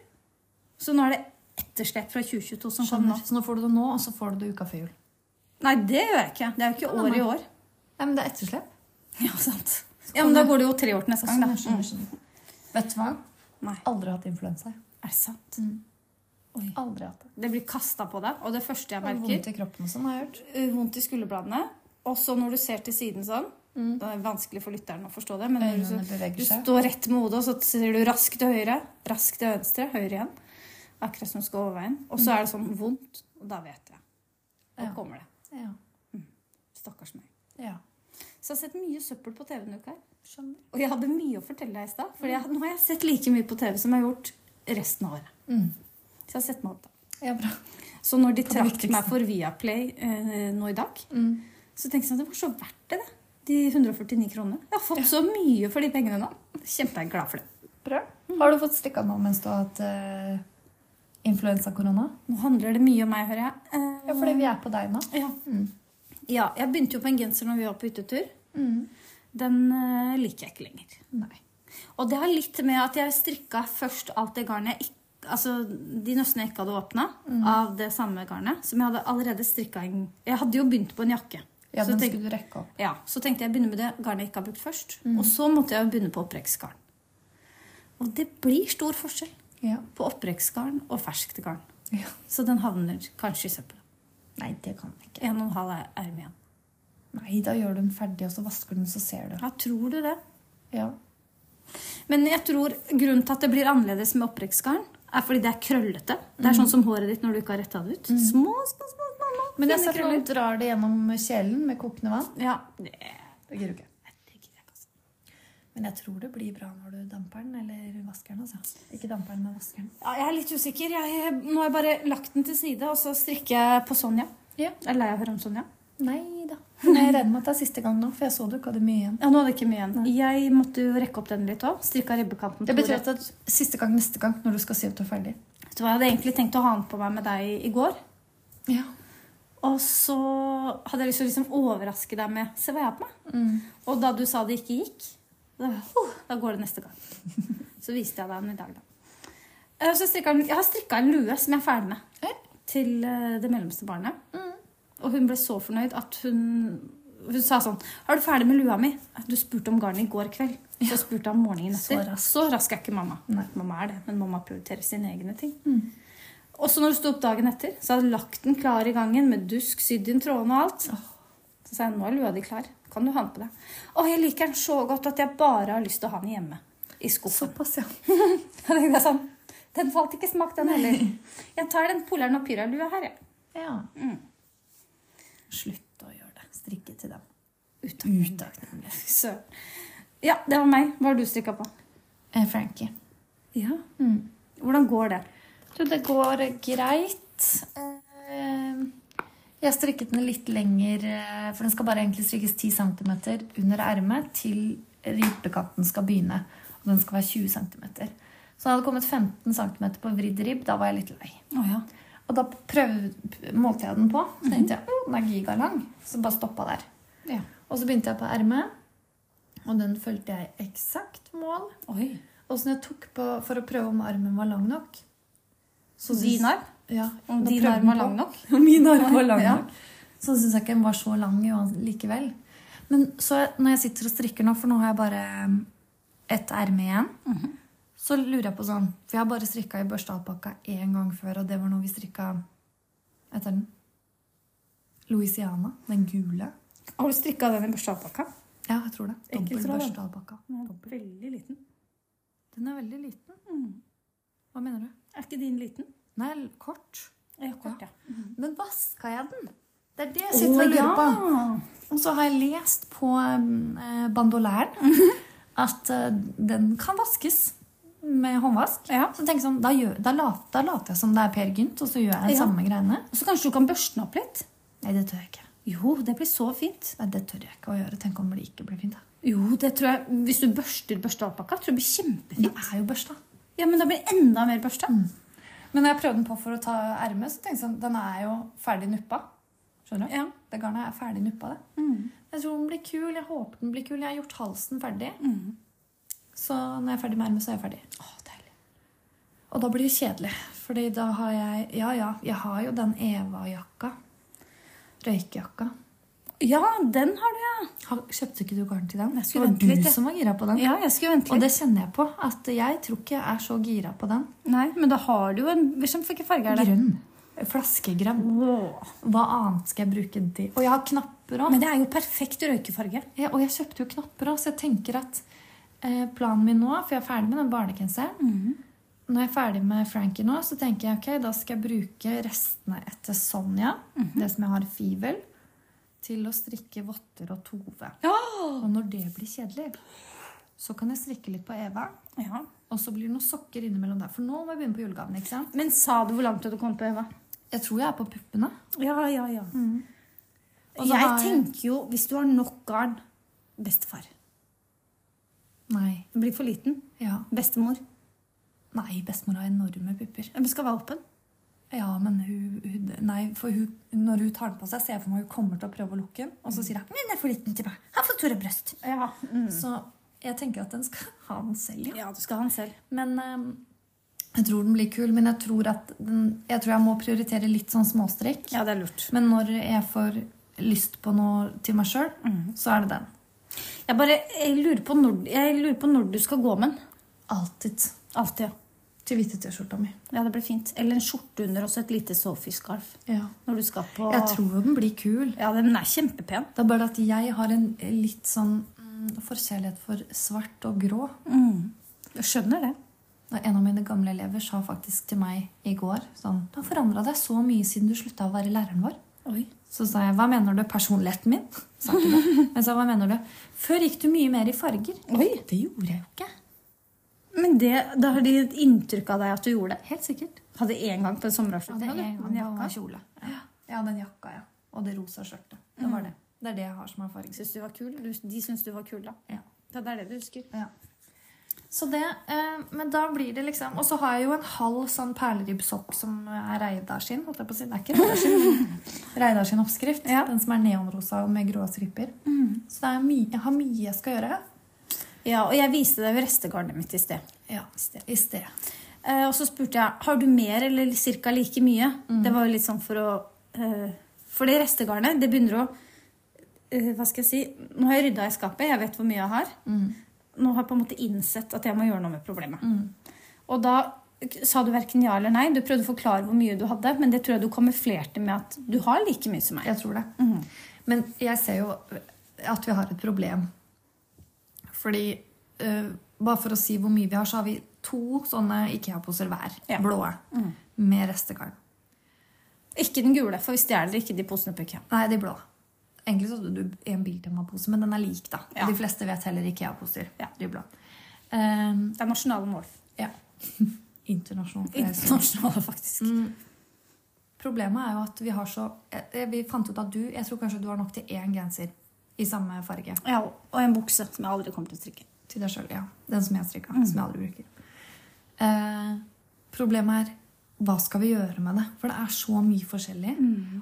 Så nå er det etterslep fra 2022 som Skjønner. kommer. Så nå får du det nå, og så får du det uka før jul. Nei, det gjør jeg ikke. Det er jo ikke år i år. Nei, men det er etterslep. Ja, sant. Ja, men da går det jo tre år til neste gang. Skjønner, skjønner, Mm. Vet du hva? Nei, Aldri hatt influensa. er det sant? Oi. Aldri hatt det. Det blir kasta på deg, og det første jeg er merker Vondt i kroppen sånn, har jeg hørt. uh, Vondt i skulderbladene. Og så når du ser til siden sånn Det er vanskelig for lytteren å forstå det, men du, så, du står rett med hodet, og så ser du raskt til høyre, raskt til venstre, høyre igjen. Akkurat som skal over veien. Og så er det sånn vondt, og da vet jeg. Da Ja. kommer det. Ja. Stakkars meg. ja. Så jeg har sett mye søppel på TV denne uka. Og jeg hadde mye å fortelle deg i stad. For nå har jeg sett like mye på TV som jeg har gjort resten av året. Mm. Så jeg har sett meg opp da. Ja, bra. Så når de trakk meg for Viaplay eh, nå i dag, Mm. så tenkte jeg at det var så verdt det, det. De 149 kronene. Jeg har fått så mye for de pengene nå. Kjempeglad for det. Bra. Har du fått stikka nå mens du har hatt uh, influensakorona? Nå handler det mye om meg, hører jeg. Uh, Ja, fordi vi er på deg nå. ja. Mm. ja, jeg begynte jo på en genser når vi var på hyttetur. Mm. Den uh, liker jeg ikke lenger. Nei. Og det har litt med at jeg strikka først alt det garnet jeg ikke Altså de nøstene jeg ikke hadde åpna, av det samme garnet. Som jeg hadde allerede strikka en Jeg hadde jo begynt på en jakke. Ja, så, den skulle du rekke opp. ja, så tenkte jeg å begynne med det garnet jeg ikke har brukt først. Og så måtte jeg jo begynne på opprekksgarn. Og det blir stor forskjell Ja. på opprekksgarn og ferskt garn. ja. Så den havner kanskje i søpla. Nei, det kan den ikke. En og en halv erme igjen. Nei, da gjør du den ferdig, og så vasker du den, så ser du. Ja, tror du det? Ja. Men jeg tror grunnen til at det blir annerledes med opprekksgarn, er fordi det er krøllete. Det er sånn som håret ditt når du ikke har retta det ut. Små, små, små, små, små Men jeg ser at du noen drar det gjennom kjelen med kokende vann. Ja, det, Det gidder du ikke. det gidder jeg ikke, altså. Men jeg tror det blir bra når du damper den eller vasker den. altså. Ikke damper den, men vasker den. Ja, jeg er litt usikker. Jeg, nå har jeg bare lagt den til side, og så strikker jeg på Sonja. Ja. Er lei av å høre om Sonja. Nei da. Men jeg er <laughs> redd med at det er siste gang nå, for jeg så du ikke hadde mye igjen. Ja, nå hadde jeg ikke mye igjen. Jeg måtte jo rekke opp den litt òg. Strikka ribbekanten. Det betyr at siste gang neste gang når du skal si at du er ferdig. Vet du hva, Jeg hadde egentlig tenkt å ha den på meg med deg i går. Ja. Og så hadde jeg lyst til å liksom overraske deg med Se hva jeg har på meg. Og da du sa det ikke gikk, da, går det neste gang. Så viste jeg deg den i dag, da. Eh, Så strikka jeg har strikka en lue som jeg er ferdig med til eh, det mellomste barnet. Og hun ble så fornøyd at hun hun sa sånn 'Er du ferdig med lua mi?' Du spurte om garn i går kveld. Så spurte han morgenen etter. Så rask. Så rask er ikke mamma. Nei. Mamma er det, men mamma prioriterer sine egne ting. Og så når du sto opp dagen etter, så hadde jeg lagt den klar i gangen med dusk, sydd inn trådene og alt. Så sa jeg nå er lua di klar. Kan du ha den på deg? Å, jeg liker den så godt at jeg bare har lyst til å ha den hjemme. I skuffen. Såpass, ja. <laughs> det er sånn, Den falt ikke smak, den heller. Jeg tar den Polaren og Pyra-lua her, jeg. ja. Slutt å gjøre det. Strikke til dem. Utakknemlig. Ja, det var meg. Hva har du strikka på? Eh, Frankie. Ja. Hvordan går det? Du, det går greit. Jeg har strikket den litt lenger, eh, for den skal bare egentlig strikkes 10 cm under ermet til ripekatten skal begynne. Og den skal være 20 cm. Så da hadde kommet 15 cm på vridd ribb. Da var jeg litt lei. Oh, ja. Og da prøvde, målte jeg den på. Så tenkte jeg oh, den er gigalang. Så bare stoppa der. ja. Og så begynte jeg på ermet, og den fulgte jeg eksakt mål. Oi. Og så når jeg tok på for å prøve om armen var lang nok så Din syns- arm? Ja, Om din arm var lang nok? <laughs> Om min arm var lang Ja. nok. Så syns jeg ikke den var så lang likevel. Men så når jeg sitter og strikker nå, for nå har jeg bare um, ett erme igjen, Mhm. så lurer jeg på sånn For jeg har bare strikka i børstealpakka én gang før, og det var noe vi strikka etter den. Louisiana. Den gule. Har du strikka den i børstealpakka? Ja, jeg tror det. Dobbel børstealpakka. Veldig liten. Den er veldig liten. Hva mener du? Er ikke din liten? Er kort. Ja, kort, ja. Men vaska jeg den? Det er det jeg sitter og lurer på. Og så har jeg lest på eh, bandolæren <laughs> at eh, den kan vaskes med håndvask. Ja. Så jeg sånn, da, gjør, da, later, da later jeg som det er Per Gynt, og så gjør jeg de Ja. samme greiene. Og så kanskje du kan børste den opp litt? Nei, det tør jeg ikke. Jo, det blir så fint. Nei, det tør jeg ikke å gjøre. Tenk om det ikke blir fint. da. Jo, det tror jeg, Hvis du børster børsta alpakka, tror jeg det blir kjempefint. Det er jo børsta. Ja, Men da blir det enda mer børsta. Men når jeg prøvde den på for å ta ermet, så tenkte jeg sånn, den er jo ferdig nuppa. Skjønner du? Ja. Det garnet er ferdig nuppa, det. Jeg tror den blir kul. Jeg håper den blir kul. Jeg har gjort halsen ferdig. Så når jeg er ferdig med ermet, så er jeg ferdig. Å, deilig. Og da blir det kjedelig. Fordi da har jeg Ja, ja, jeg har jo den Eva-jakka. Røykejakka. Ja, den har du, ja. Har, kjøpte ikke du garn til den? Jeg Det skulle var litt. du var du som var gira på den. Ja, jeg skulle vente Og det kjenner jeg på. At jeg tror ikke jeg er så gira på den. Nei, men da har du jo en Hvilken farge er det? Grønn. Flaskegrønn. Åh. Hva annet skal jeg bruke det Og jeg har knapper òg. Men det er jo perfekt røykefarge. Ja, og jeg kjøpte jo knapper òg, så jeg tenker at eh, planen min nå For jeg er ferdig med den barnegenseren. Når jeg er ferdig med Frankie nå, så tenker jeg ok, da skal jeg bruke restene etter Sonja, det som jeg har i fivel, til å strikke votter og Tove. Ja. Og når det blir kjedelig, så kan jeg strikke litt på Eva. ja. Og så blir det noen sokker innimellom der. For nå må jeg begynne på julegaven. ikke sant? Men sa du hvor langt du hadde kommet på, Eva? Jeg tror jeg er på puppene. Ja, ja, ja. Mm. Jeg har tenker jo, hvis du har nok garn Bestefar. Nei. Blir for liten. Ja. Bestemor. Nei, bestemor har enorme pupper. Men skal være åpen. Ja, men hun, hun Nei, for hun, når hun tar den på seg, ser jeg for meg hun kommer til å prøve å lukke den. Og så sier hun 'Men den er for liten til meg. Jeg har for store brøst'. Ja. Så jeg tenker at den skal ha den selv, ja. ja, du skal ha den selv. Men um, jeg tror den blir kul. Men jeg tror, den, jeg tror jeg må prioritere litt sånn småstrikk. Ja, det er lurt. Men når jeg får lyst på noe til meg sjøl, så er det den. Jeg bare jeg lurer, på når, jeg lurer på når du skal gå med den. Alltid. Alltid, ja. Til hvite T-skjorta mi. Ja, det blir fint. Eller en skjorte under også et lite Sophie-skarf. Ja. Når du skal på Jeg tror den blir kul. Ja, den er kjempepen. Det er bare at jeg har en litt sånn mm, forkjærlighet for svart og grå. Jeg skjønner det. En av mine gamle elever sa faktisk til meg i går sånn, Du har forandra deg så mye siden du slutta å være læreren vår. Oi. Så sa jeg 'hva mener du? Personligheten min?' Sa ikke det. <laughs> Men så, sa 'hva mener du?' Før gikk du mye mer i farger. Oi. Det gjorde jeg jo ikke. Men det, da har de et inntrykk av deg at du gjorde det. Helt sikkert. Hadde én gang på en Ja, sommeravslutning. hadde er en jakka? kjole. Ja. ja, den jakka, ja. Og det rosa skjørtet. Det var det. Det er det jeg har som erfaring. Syns du var kul? Du, de syns du var kul, da. Ja. Ja, det er det du husker. Ja. Så det, eh, men da blir det liksom Og så har jeg jo en halv sånn perleribbsokk som er Reidar sin. holdt jeg på å si. Det er ikke Reidar sin. <laughs> Reidar sin oppskrift. Ja. Den som er neonrosa og med grå striper. Så det er mye, jeg har mye jeg skal gjøre. Ja, og jeg viste deg restegarnet mitt i sted. Ja, i sted. Uh, og så spurte jeg har du mer eller ca. like mye. Det var jo litt sånn for å uh, For det restegarnet, det begynner å uh, Hva skal jeg si? Nå har jeg rydda i skapet, jeg vet hvor mye jeg har. Nå har jeg på en måte innsett at jeg må gjøre noe med problemet. Og da sa du verken ja eller nei. Du prøvde å forklare hvor mye du hadde, men det tror jeg du kamuflerte med at du har like mye som meg. Jeg tror det. Men jeg ser jo at vi har et problem. Fordi uh, Bare for å si hvor mye vi har, så har vi to sånne IKEA-poser hver. Ja. Blå. Med restegarn. Ikke den gule, for vi stjeler ikke de posene på IKEA. Nei, de blå. Egentlig så hadde du en Biltema-pose, men den er lik, da. Ja. De fleste vet heller IKEA-poser. Ja. De blå. Um, Det er nasjonale mål. ja. <laughs> Er sånn. Internasjonale, faktisk. Problemet er jo at vi har så Vi fant ut at du Jeg tror kanskje du har nok til én genser i samme farge. Ja, og en bukse som jeg aldri kommer til å strikke. Til deg selv, ja. Den som jeg strikka. Som jeg aldri bruker. Eh, problemet er hva skal vi gjøre med det? For det er så mye forskjellig.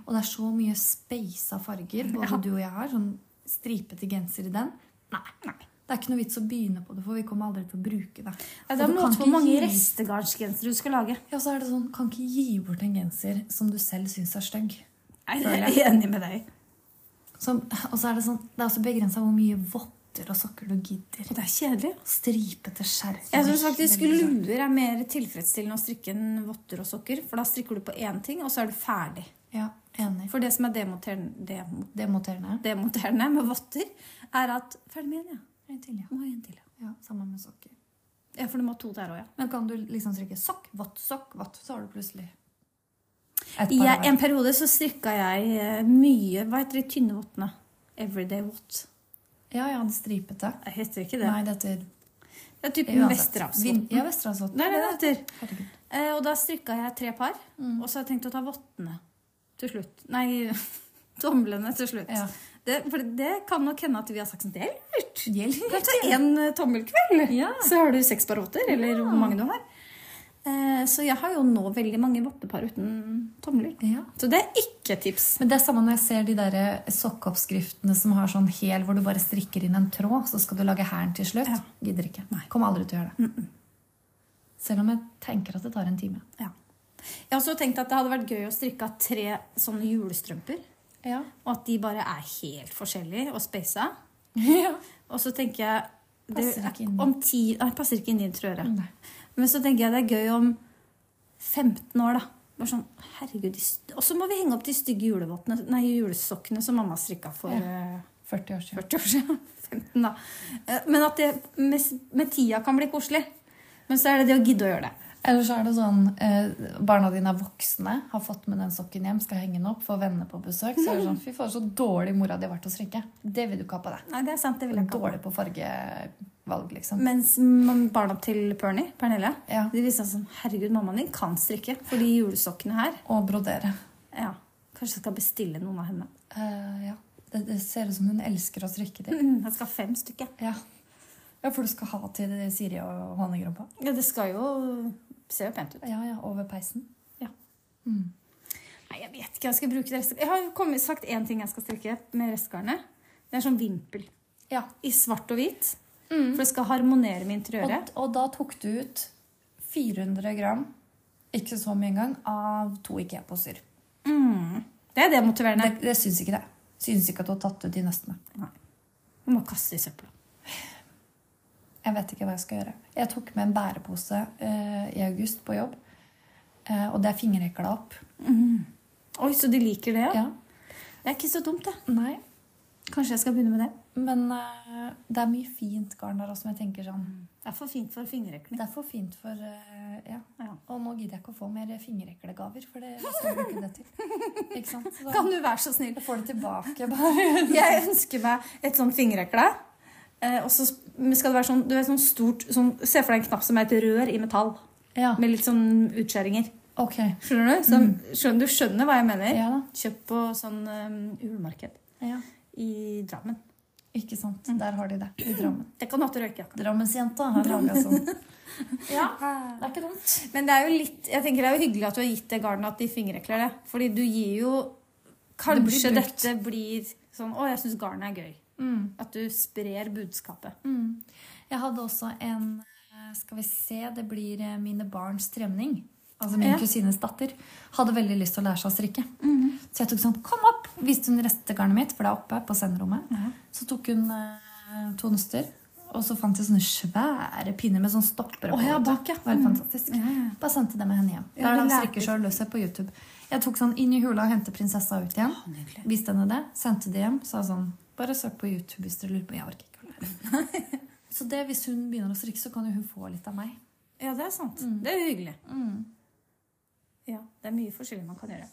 Og det er så mye speisa farger. Både Ja. du og jeg har. Sånn stripete genser i den. Nei. Nei. Det er ikke noe vits å begynne på det, for vi kommer aldri til å bruke det. Ja, det er måte ikke mange gi- restegarnsgensere du skal lage. Ja, så er det sånn, Kan ikke gi bort en genser som du selv syns er stygg. Jeg er enig med deg. Og så er det sånn, det er også begrensa hvor mye votter og sokker du gidder. Og det er kjedelig. Stripete skjerf. Jeg syns faktisk luer er mer tilfredsstillende å strikke enn votter og sokker. For da strikker du på én ting, og så er du ferdig. Ja, enig. For det som er demoterende, demo- demoterende. demonterende med votter, er at Ferdig med en, ja. En til, ja. Må en til, ja. ja. Sammen med sokker. Ja, for du må ha to der òg, ja. Men kan du liksom strikke sokk, vått, sokk, vått, så har du plutselig Jeg, en periode så strikka jeg eh, mye Hva heter de tynne vottene? Everyday Watt. Ja, ja, det stripete. Jeg heter ikke det. Nei, det heter Det er typen. Vin- Ja, Westerdalsvotten. Det er det det heter. Eh, og da strikka jeg tre par. Og så har jeg tenkt å ta vottene til slutt. Nei, <laughs> tomlene til slutt. Ja. Det, for det kan nok hende at vi har sagt sånn Det er lurt. Gjeld. Kan ta én tommelkveld, Ja. så har du seks par votter. Eller hvor mange du har. Eh, så jeg har jo nå veldig mange vottepar uten tomler. Ja. Så det er ikke tips. Men det er samme når jeg ser de der sokkeoppskriftene som har sånn hel, hvor du bare strikker inn en tråd, så skal du lage hæren til slutt. Ja. Gidder ikke. Nei. Kommer aldri til å gjøre det. Selv om jeg tenker at det tar en time. Ja. Jeg har også tenkt at det hadde vært gøy å strikke av tre sånne julestrømper. Ja. Og at de bare er helt forskjellige og speisa. <laughs> ja. Og så tenker jeg det, Passer ikke inn. om ti, nei, passer ikke inn i din trøre. Nei. Men så tenker jeg det er gøy om 15 år, da. Bare sånn, herregud, Og så må vi henge opp de stygge nei, julesokkene som mamma strikka for Ja. eh, 40 år siden. 40 år siden. <laughs> 15, da. Eh, Men at det med, med tida kan bli koselig. Men så er det det å gidde å gjøre det. Eller så er det sånn eh, Barna dine er voksne, har fått med den sokken hjem, skal henge den opp, få venner på besøk. Så er det sånn Fy faen, så dårlig mora di har vært å strikke. Det vil du ikke ha på deg. Nei, det er sant, det vil jeg ikke. Dårlig på fargevalg, liksom. Mens barna til Pernie, Pernille, Ja. de viste sånn Herregud, mammaen din kan strikke. For de julesokkene her Og brodere. Ja, Kanskje jeg skal bestille noen av henne. Uh, ja. det, det ser ut som hun elsker å strikke til. Mm, Jeg skal ha fem stykker. Ja. ja, for du skal ha til Siri og honningrompa? Ja, det skal jo se jo pent ut. Ja, ja. Over peisen. Ja. Mm. Nei, jeg vet ikke. Jeg skal bruke det. Jeg har kommet, sagt én ting jeg skal strikke med restgarnet. Det er sånn vimpel. Ja. I svart og hvit. For det skal harmonere med interiøret. og da tok du ut 400 gram, ikke så mye engang, av to IKEA-poser. Mm. Det er demotiverende. Det, det syns ikke det. Syns ikke at du har tatt ut de nøstene. Du må kaste i søpla. Jeg vet ikke hva jeg skal gjøre. Jeg tok med en bærepose eh, i august på jobb. Eh, og det er fingerhekla opp. Oi, så de liker det? Ja. Ja. Det er ikke så dumt, det. Nei. Kanskje jeg skal begynne med det. Men eh, det er mye fint garn der også, som jeg tenker sånn Det er for fint for fingerekling. Det er for fint for eh, ja. Ja. Og nå gidder jeg ikke å få mer fingereklegaver, for det skal jeg bruke det til. <laughs> Ikke sant? Så Kan du være så snill? jeg får det tilbake. Bare. <laughs> Jeg ønsker meg et sånt fingerekle. Eh, og så skal det være sånn, du vet, sånn stort sånn, Se for deg en knapp som er et rør i metall. Ja, Med litt sånn utskjæringer. Okay. Skjønner du? Så, skjønner, du skjønner hva jeg mener? Ja. Kjøpt på sånn um, Ja. i Drammen. Ikke sant. Der har de det. I Drammen. <clears throat> Det kan du ha til røykejakka. Drammensjenta har <laughs> laga sånn. Ja, det er ikke dumt. Men det er jo litt, jeg tenker det er jo hyggelig at du har gitt det garnet at de fingerekler det. Fordi du gir jo Kanskje blir dette blir sånn Å, jeg syns garnet er gøy. Mm. At du sprer budskapet. Mm. Jeg hadde også en eh, Skal vi se, det blir eh, mine barns tremning. Altså min Ja. kusines datter. Hadde veldig lyst til å lære seg å strikke. Så jeg tok sånn Kom opp! Viste hun restegarnet mitt, for det er oppe på senderommet. Ja. Så tok hun eh, to nøster, og så fant jeg sånne svære pinner med sånn stopper på. Oh, ja, bak, ja. Veldig Mm. fantastisk. Ja, ja. Bare sendte det med henne hjem. Ja, Der du strikker sjøl. Løs på YouTube. Jeg tok sånn inn i hula og hentet prinsessa ut igjen. Oh, Viste henne det, sendte det hjem. Sa sånn Bare søk på YouTube hvis dere lurer på Jeg orker ikke å lære. <laughs> så det, hvis hun begynner å strikke, så kan jo hun få litt av meg. Ja, det er sant. Det er hyggelig. Ja, Det er mye forskjellig man kan gjøre.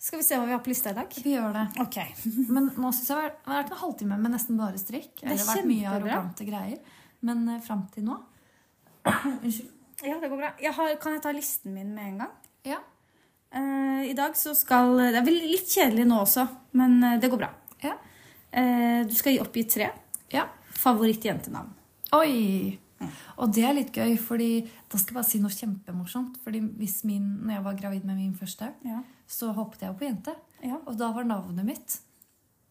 Skal vi se hva vi har på lista i dag? Vi gjør det. Ok. <laughs> Men nå synes jeg det har vært- en halvtime med nesten bare strikk. det har vært mye arrogante greier. Men uh, fram til nå <clears throat> Unnskyld. Ja, det går bra. Jeg har, kan jeg ta listen min med en gang? Ja. Uh, I dag så skal Det er vel litt kjedelig nå også, men eh, det går bra. Ja. Eh, du skal gi oppgi tre ja. favorittjentenavn. Oi! Og det er litt gøy, fordi da skal jeg bare si noe kjempemorsomt. Fordi hvis min, når jeg var gravid med min første, Ja. så hoppet jeg på jente. Ja. Og da var navnet mitt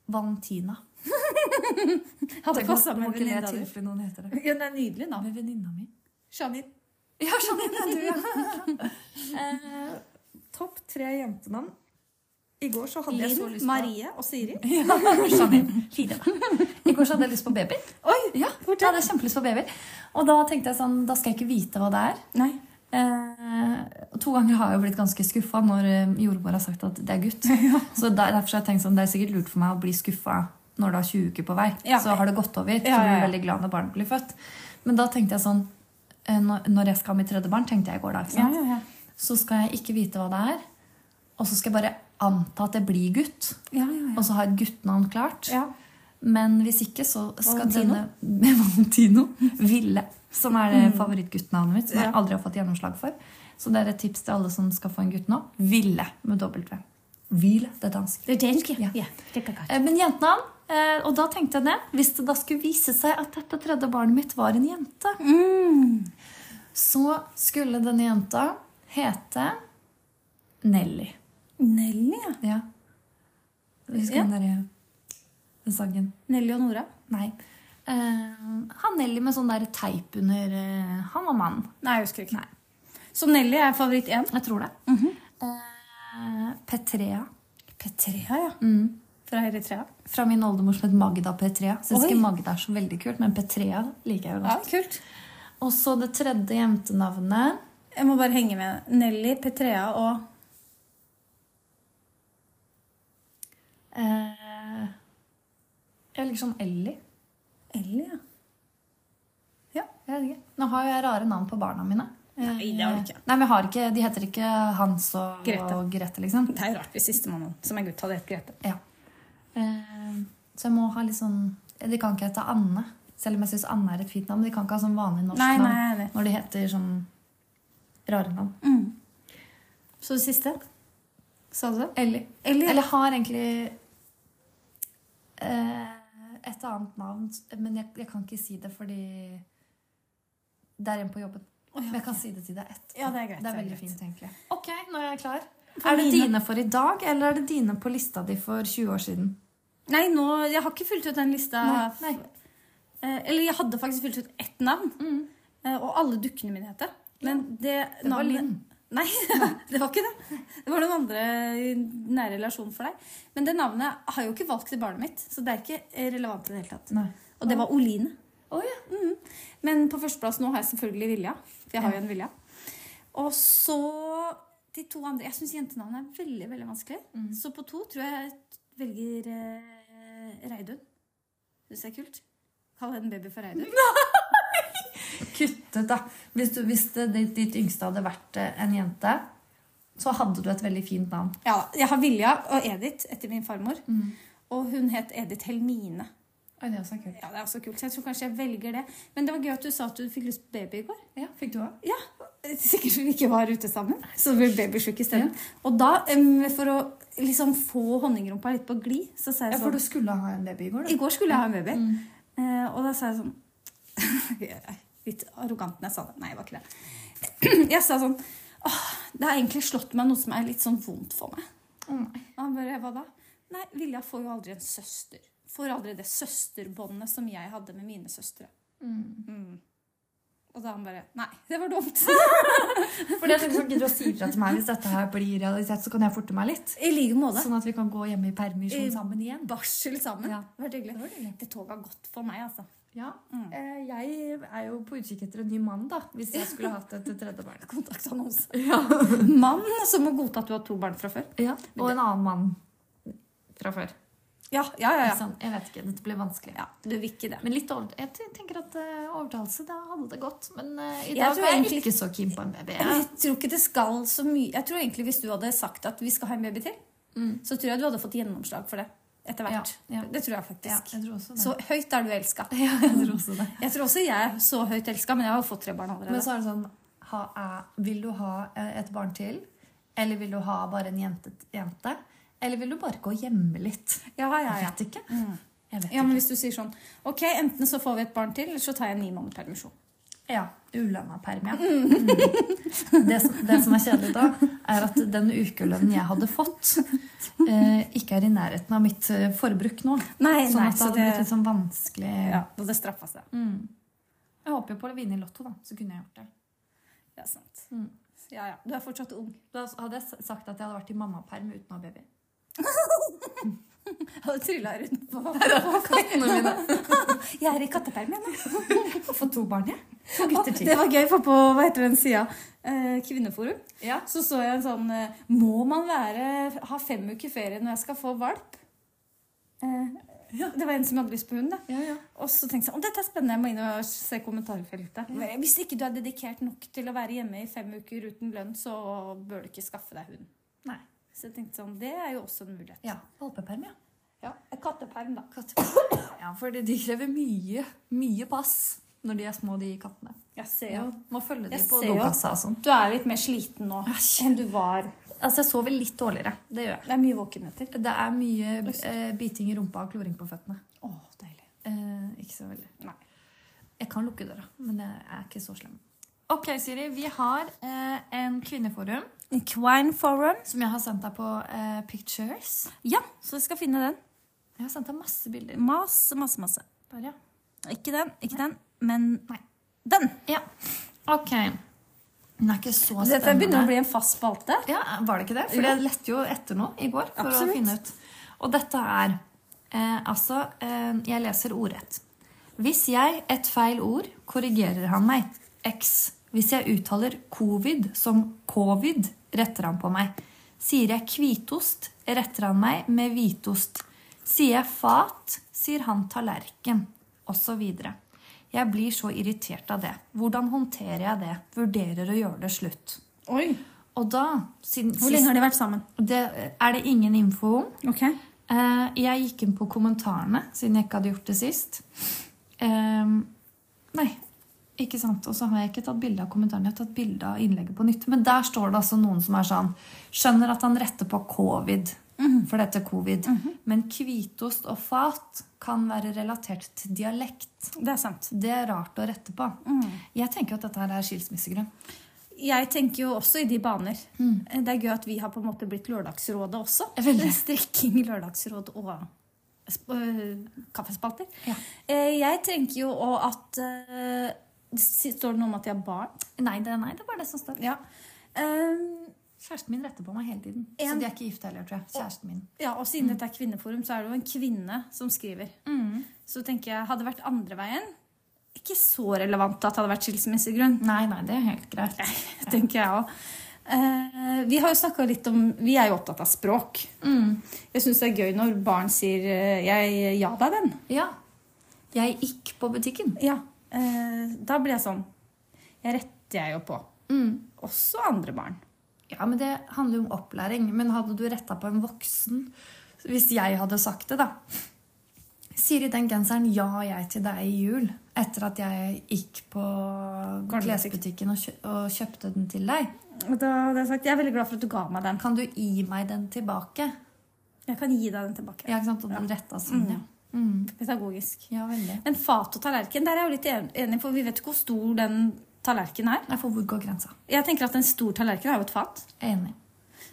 Valentina. <laughs> Hadde passa med venninna di. noen heter det. Ja, det er nydelig navn. Med venninna mi. Janine. Ja, Janine, du, ja. <laughs> eh, topp tre jentenavn. I går så hadde jeg så Marie og Siri. <laughs> Ja. Fire, da. I går så hadde jeg lyst på baby. Oi! Ja, jeg hadde kjempelyst på baby. Og da tenkte jeg sånn, da skal jeg ikke vite hva det er. Nei. Eh, to ganger har jeg jo blitt ganske skuffa når eh, jordmor har sagt at det er gutt. <laughs> Så der, derfor har jeg tenkt sånn, det er sikkert lurt for meg å bli skuffa når det er 20 uker på vei. Ja. Så har det gått over. Så Ja, ja, blir du veldig glad når barnet blir født. Men da tenkte jeg sånn eh, når, jeg skal ha mitt tredje barn, tenkte jeg i går da, Ja, ja, ja. så skal jeg ikke vite hva det er. Og så skal jeg bare anta at det blir gutt. Ja, ja, ja. Og så ha et guttenavn klart. ja. Men hvis ikke, så skal Valentino? denne <laughs> Valentino Ville, som er det favorittguttenavnet mitt, som jeg Mm. Aldri har fått gjennomslag for. Så det er et tips til alle som skal få en gutt nå. Ville med W. Ville, det er dansk. Det er dansk, Ja. ja. det kan jeg. Eh, Men jentenavn. eh, Og da tenkte jeg det. Hvis det da skulle vise seg at dette tredje barnet mitt var en jente, Mm. så skulle denne jenta hete Nelly. Nelly, ja. Ja. Husker Ja. den derre den sangen? Nelly og Nora. Nei. Uh, han Nelly med sånn der teip under uh, Han var mann. Nei, jeg husker ikke. Nei. Så Nelly er favoritt én. Jeg tror det. Mm -hmm. uh, Petrea. Petrea, ja. Mm. Fra Eritrea. Fra min oldemor som het Magda Petrea. Syns ikke Magda er så veldig kult, men Petrea liker jeg jo Ja, godt. kult. Og så det tredje jentenavnet Jeg må bare henge med. Nelly, Petrea og Jeg liker sånn Ellie. Ellie, ja. Ja. Jeg vet ikke. Nå har jo jeg rare navn på barna mine. Nei, det har du ikke. Nei, men jeg har ikke, De heter ikke Hans og Grete. og Grete liksom. Det er jo rart hvis sistemann som er gutt, hadde hett Grete. Ja. Eh, så jeg må ha litt sånn De kan ikke hete Anne. Selv om jeg syns Anne er et fint navn. De kan ikke ha sånn vanlig norsk Nei, nei, navn når de heter sånn rare navn. Så det siste? Sa du det? Ellie. Ellie. eller har egentlig eh, et annet navn, men jeg, jeg kan ikke si det fordi det er en på jobben. Oh, ja, Men jeg kan si det til deg etterpå. Ja, det er greit, Det det er er veldig greit. fint, egentlig. Ok, nå er jeg klar. For er det mine- dine for i dag, eller er det dine på lista di for 20 år siden? Nei, nå, jeg har ikke fylt ut den lista. Nei, nei. Eh, eller jeg hadde faktisk fylt ut ett navn. eh, Og alle dukkene mine het det. Men det, Det navnet-. Nei, <laughs> det var ikke det. Det var noen andre i nær relasjon for deg. Men det navnet har jo ikke valgt til barnet mitt, så det er ikke relevant i det hele tatt. Nei. Og det var Oline. Oh, ja. Men på førsteplass nå har jeg selvfølgelig Vilja. For jeg har jo en Vilja. Og så de to andre Jeg syns jentenavn er veldig veldig vanskelig. Mm. Så på to tror jeg jeg velger eh, Reidun. Syns det er kult? Kall henne baby for Reidun. <laughs> Kuttet, da. Hvis, du, hvis det, ditt, yngste hadde vært eh, en jente, så hadde du et veldig fint navn. Ja, jeg har Vilja og Edith etter min farmor. Og hun het Edith Helmine. Oi, det er også kult. Ja, det er også kult, så jeg tror kanskje jeg velger det. Men det var gøy at du sa at du fikk lyst på baby i går. Ja, Fikk du også? Ja, Sikkert vi ikke var ute sammen. Så ble babysjuk isteden. Og da, for å liksom få honningrumpa litt på glid, så sa Ja, for sånn du skulle ha en baby i går, I går skulle jeg ha en baby. Mm. og da sa jeg sånn <laughs> Litt arrogant når jeg sa det. Nei, det var ikke det. <clears throat> Jeg sa sånn Åh, det har egentlig slått meg noe som er litt sånn vondt for meg. Å, nei. Og han bare, hva da? Nei, Vilja får jo aldri en søster. Får aldri det søsterbåndet som jeg hadde med mine søstre. Mm. Og da han bare Nei, det var dumt. For det er sånn, Gidder du å si fra til meg hvis dette her blir realisert, så kan jeg forte meg litt? I like måte. Sånn at vi kan gå hjemme i permisjon sammen igjen. Barsel sammen. Ja. Det var. Det var. Det toget har gått for meg, altså. Ja. Eh, Jeg er jo på utkikk etter en ny mann, da. Hvis jeg skulle hatt et tredje barn. <laughs> Kontaktannonse. <laughs> Mann som må godta at du har to barn fra før. Ja. Og en annen mann fra før. Ja, ja, ja. ja. Jeg vet ikke, Dette blir vanskelig. ja du vil ikke det. Men litt over, jeg tenker at uh, overtalelse, da hadde det gått. Men eh, i dag tror er jeg egentlig- ikke så keen på en baby. Jeg tror ikke det skal så mye Jeg tror egentlig hvis du hadde sagt at vi skal ha en baby til, så tror jeg du hadde fått gjennomslag for det etter hvert. Ja, ja. Det tror jeg Ja, faktisk. jeg tror. Så høyt er du elska. ja, jeg tror også det. <laughs> <laughs> Jeg tror også jeg er så høyt elska, men jeg har jo fått tre barn allerede. Men så er det sånn ha, er, Vil du ha eh, et barn til? Eller vil du ha bare en jente? jente? Eller vil du bare gå hjemme litt? ja, ja, Jeg vet ikke. Jeg vet ja, men ikke. hvis du sier sånn Ok, enten så får vi et barn til, eller så tar jeg en ni måneder permisjon. Ja, ulønna perm, ja. Mm. Det, som, det som er kjedelig da, er at den ukelønnen jeg hadde fått, eh, ikke er i nærheten av mitt eh, forbruk nå. Nei, Sånn nei, at det hadde det blitt litt sånn vanskelig. Ja, og det straffa seg. Mm. Jeg håper jo på å vinne i Lotto, da. Så kunne jeg gjort det. Ja, sant. Mm. Ja, ja. Du er fortsatt ung. Da hadde jeg sagt at jeg hadde vært i mammaperm uten å ha baby. <laughs> <laughs> Jeg hadde trylla rundt på <laughs> Kattene mine. <laughs> Jeg er i katteperm, jeg nå. Få to barn, jeg. To gutter til. Det var gøy, for på hva heter den sida? Eh, Kvinneforum. Ja. Så så jeg en sånn eh, Må man være, ha fem uker ferie når jeg skal få valp? Eh, Det var en som hadde lyst på hund. da. Ja, ja. Og så tenkte jeg om dette er spennende, jeg må inn og se kommentarfeltet. Men Hvis ikke du er dedikert nok til å være hjemme i fem uker uten lønn, så bør du ikke skaffe deg hund. Nei. Så jeg tenkte sånn, det er jo også en mulighet. Ja, Valpeperm, ja. Ja, Katteperm, da. Katteperm. Ja, for de krever mye, mye pass når de er små, de kattene. Jeg ser jo. må følge Jeg på dokassa og sånn. Du er litt mer sliten nå enn du var. Altså, jeg sover litt dårligere. Det gjør jeg. Det er mye våkenheter. Det er mye eh, biting i rumpa og kloring på føttene. Åh, deilig. Eh, ikke så veldig. Nei. Jeg kan lukke døra, men jeg er ikke så slem. Ok, Siri. Vi har eh, en kvinneforum En kvinneforum som jeg har sendt deg på eh, Pictures. Ja, så jeg skal finne den. Jeg har sendt deg masse bilder. Masse, masse, masse. Der, ja. Ikke den, ikke den, men Nei. den. ja. Ok. Den er ikke så spennende. Dette begynner å bli en fast spalte. Ja, Var det ikke det? For jeg lette jo etter noe i går. for Absolutt. å finne ut. Og dette er eh, Altså, eh, jeg leser ordrett. Hvis jeg et feil ord, korrigerer han meg. X. Hvis jeg uttaler covid som covid, retter han på meg. Sier jeg hvitost, retter han meg med hvitost. Sier jeg fat, sier han tallerken, osv. Jeg blir så irritert av det. Hvordan håndterer jeg det? Vurderer å gjøre det slutt. Oi. Og da, siden Hvor lenge har de vært sammen? det, er det ingen info om. Ok. Uh, jeg gikk inn på kommentarene, siden jeg ikke hadde gjort det sist. Uh, nei, ikke sant. Og så har jeg ikke tatt bilde av kommentarene. Jeg har tatt bilde av innlegget på nytt. Men der står det altså noen som er sånn Skjønner at han retter på covid, for dette covid. Men hvitost og fat kan være relatert til dialekt. Det er sant. Det er rart å rette på. Jeg tenker at dette her er skilsmissegrunn. Jeg tenker jo også i de baner. Det er gøy at vi har på en måte blitt Lørdagsrådet også. Veldig. Strikking, Lørdagsråd og sp øh, kaffespalter. Ja. Eh, Jeg tenker jo òg at eh, Står det noe om at de har barn? Nei, det, nei, det bare det som står. Ja. Um, Kjæresten min retter på meg hele tiden. En- Så de er ikke gift heller, tror jeg. Kjæresten min. ja, og siden dette er kvinneforum, så er det jo en kvinne som skriver. Så tenker jeg, hadde det vært andre veien Ikke så relevant at det hadde vært skilsmissegrunn. Nei, nei, det er helt greit. <laughs> tenker jeg også. Uh, vi har jo snakket litt om Vi er jo opptatt av språk. Mm. Jeg syns det er gøy når barn sier eh, 'jeg ja deg den'. Ja. Jeg gikk på butikken. Ja. Uh, da blir jeg sånn Jeg retter jeg jo på. Mm. Også andre barn. Ja, men det handler jo om opplæring. Men hadde du retta på en voksen Hvis jeg hadde sagt det, da. Siri, den genseren ja jeg til deg i jul etter at jeg gikk på klesbutikken og, kjøpte den til deg. Da hadde jeg sagt jeg er veldig glad for at du ga meg den. Kan du gi meg den tilbake? Jeg kan gi deg den tilbake. Ja, ikke sant? Og den retta sånn, ja. Mm. Pedagogisk. Ja, veldig. Men fat og tallerken, der er jeg jo litt enig, for vi vet ikke hvor stor den tallerkenen her. Nei, for hvor går grensa? Jeg tenker at En stor tallerken er jo et fat. Enig.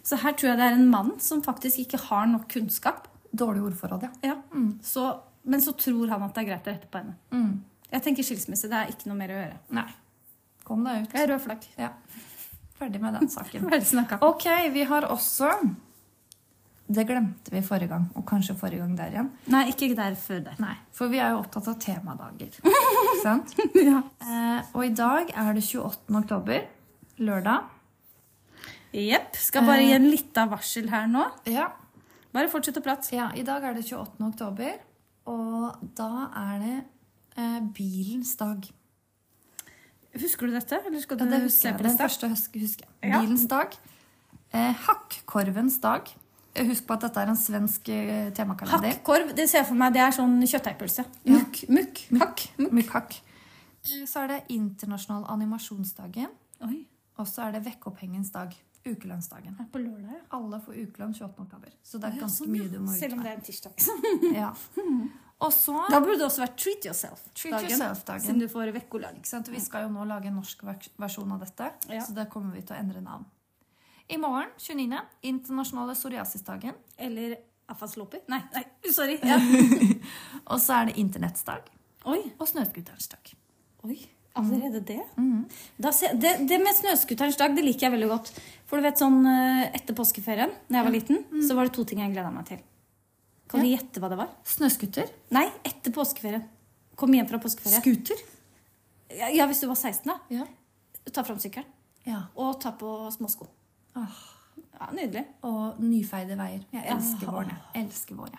Så her tror jeg det er en mann som faktisk ikke har nok kunnskap. Dårlig ordforråd, ja. Ja. Så, men så tror han at det er greit å rette på henne. Mm. Jeg tenker skilsmisse, det er ikke noe mer å gjøre. Nei. Kom deg ut. Jeg er rød flagg. Ja. Ferdig med den saken. <laughs> Ferdig snakka. Ok, vi har også Det glemte vi forrige gang, og kanskje forrige gang der igjen. Nei, ikke der før der. Nei, For vi er jo opptatt av temadager. Ikke <laughs> sant? Ja. Eh, og i dag er det 28. oktober. Lørdag. Jepp. Skal bare gi en lita varsel her nå. Ja. Bare fortsett å prate. ja, i dag er det 28. oktober, og da er det eh, bilens dag. Husker du dette? Eller skal du Ja, det husker se jeg. på Den første husker husker jeg. Ja. Bilens dag. Eh, Hakkkorvens dag. Husk på at dette er en svensk eh, temakalender. Hakkkorv, det ser jeg for meg, det er sånn kjøttdeigpølse. Ja. Mukk, mukk, hakk. Mukk. Hakk. Eh, Så er det internasjonal animasjonsdagen. Oi, Og så er det vekkopphenggens dag. Ukelønnsdagen. det er på lørdag, ja. Alle får ukelønn 28. oktober. Så det er ganske sånn, ja. mye du må ut Selv om det er en tirsdag. <laughs> <laughs> Ja. Også, Da burde det også vært treat Yourself-dagen. yourself-dagen. Siden du får vekkolønn. Vi skal jo nå lage en norsk versjon av dette, Ja. så det kommer vi til å endre navn. I morgen, 29., internasjonale psoriasisdagen. Eller afaslopi. Nei, nei, <laughs> sorry. <laughs> Ja. Og så er det internettsdag Oi, og snøscooterens dag. oi. Allerede det? Mm Da se, det? Det med snøscooterens dag det liker jeg veldig godt. For du vet sånn, eh, Etter påskeferien da jeg var liten, så var det to ting jeg gleda meg til. Kan du gjette hva det var? Snøscooter. Nei, etter påskeferien. Kom hjem fra påskeferie. Scooter. Ja, ja, hvis du var 16, da. Ja. Ta fram sykkelen. ja. Og ta på småsko. Åh. Ja, Nydelig. Og nyfeide veier. Jeg elsker våren. jeg. Elsker våren.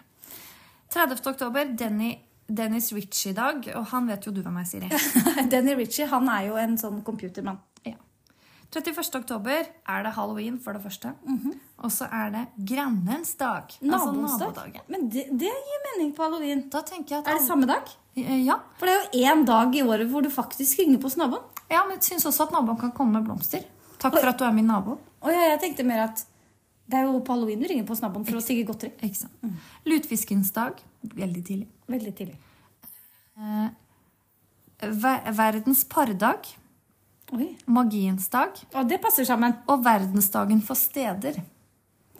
30. oktober, Denny, Dennis Ritchie-dag. Og han vet jo du hvem er, Siri. <laughs> Denny Ritchie han er jo en sånn computermann. Ja. 31. oktober er det halloween, for det første. Og så er det grannens dag. Altså Naboens dag. nabodagen. Men det, det gir mening på halloween. Da tenker jeg at Er det alle- samme dag? Ja. For det er jo én dag i året hvor du faktisk ringer på hos naboen. ja, men jeg syns også at naboen kan komme med blomster. Takk for at du er min nabo. Og ja, jeg tenkte mer at det er jo på halloween du ringer på hos naboen for å tigge godteri. Ikke sant? Lutfiskens dag. Veldig tidlig. Veldig tidlig. Eh, ver verdens pardag. Oi. Magiens dag. Og det passer sammen. Og verdensdagen for steder.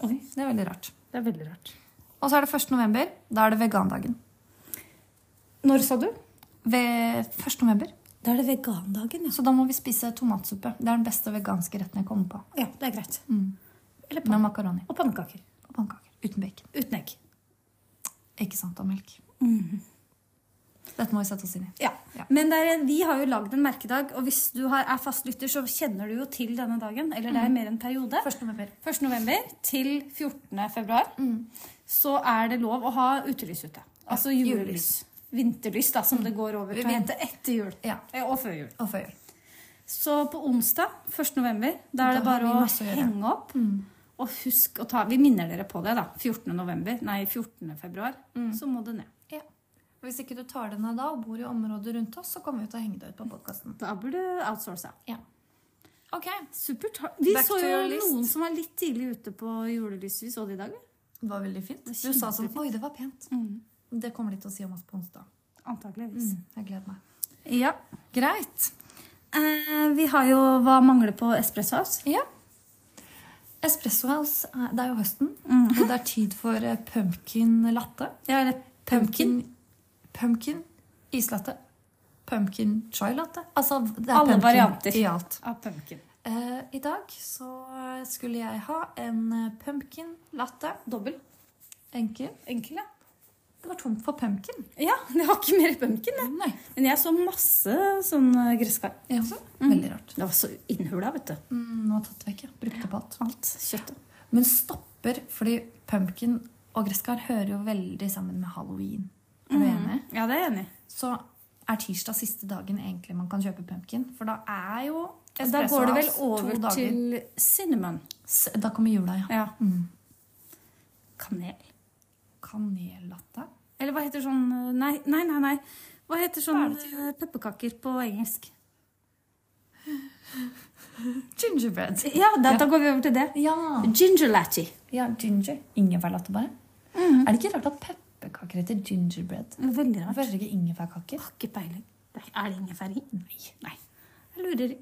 Oi, Det er veldig rart. det er veldig rart. Og så er det 1. november. Da er det vegandagen. Når sa du? Ved 1. november. Da er det vegandagen, ja. Så da må vi spise tomatsuppe. Det er den beste veganske retten jeg kommer på. Ja, det er greit. Eller Med makaroni og pannekaker. og pannekaker. Uten bacon. Uten egg. Ikke sant, og melk. Dette må vi sette oss inn i. Ja. Ja. Men er, vi har jo lagd en merkedag, og hvis du har, er fastlytter, så kjenner du jo til denne dagen. Eller det er mer en periode. 1. november. 1. november til 14. februar så er det lov å ha utelys ute. Altså julelys. Vinterlys, da, som det går over til å hente etter jul. Ja. Eh, Og før jul. Og før jul. Så på onsdag 1. november, da er Da det bare å å henge opp. Og husk å ta Vi minner dere på det, da. 14. november, nei, 14. februar. Så må det ned. Ja. Hvis ikke du tar det ned da og bor i området rundt oss, så kommer vi til å henge det ut på podkasten. Da burde du outsource. Ja. Ok. Supert. Vi Back så jo noen som var litt tidlig ute på julelyset. Vi så det i dag. Det var veldig fint. Du sa sånn. Oi, det var pent. Det kommer de til å si om oss på onsdag. Antakeligvis. Jeg gleder meg. Ja. Greit. Eh, vi har jo hva mangler på Espresso House. Ja. Espresso House, det er jo høsten, og det er tid for eh, pumpkin latte. Ja, eller pumpkin. Pumpkin islatte. Pumpkin chai latte. Altså, det er Alle pumpkin varianter. i alt. Av pumpkin. Eh, I dag så skulle jeg ha en eh, pumpkin latte. Dobbel. Enkel. Enkel, ja. Det var tomt for pumpkin. Ja, det var ikke mer pumpkin. det. Nei. Men jeg så masse sånn eh, gresskar. Ja, Veldig rart. Det var så innhula, vet du. Mm, nå tatt vekk, ja. Brukte på alt. Alt kjøttet. Men stopper, fordi pumpkin og gresskar hører jo veldig sammen med halloween. Er du enig? enig. Ja, det er jeg enig. Så er tirsdag siste dagen egentlig man kan kjøpe pumpkin. For da er jo Da går det vel over til cinnamon. Da kommer jula, ja. Ja. Mm. Kanel. Kanellatte. Eller hva heter sånn Nei, nei, nei. nei. Hva heter er sånn det eh, pepperkaker på engelsk? Gingerbread. Ja, da, da går vi over til det. Ja. Gingerlatti. ja ginger. Ingefærlatte, bare. Mm. Er det ikke rart at pepperkaker heter gingerbread? Veldig rart. Hvorfor ikke ingefærkaker? Har ikke peiling. Er det ingefær i? Nei. Nei. Jeg lurer.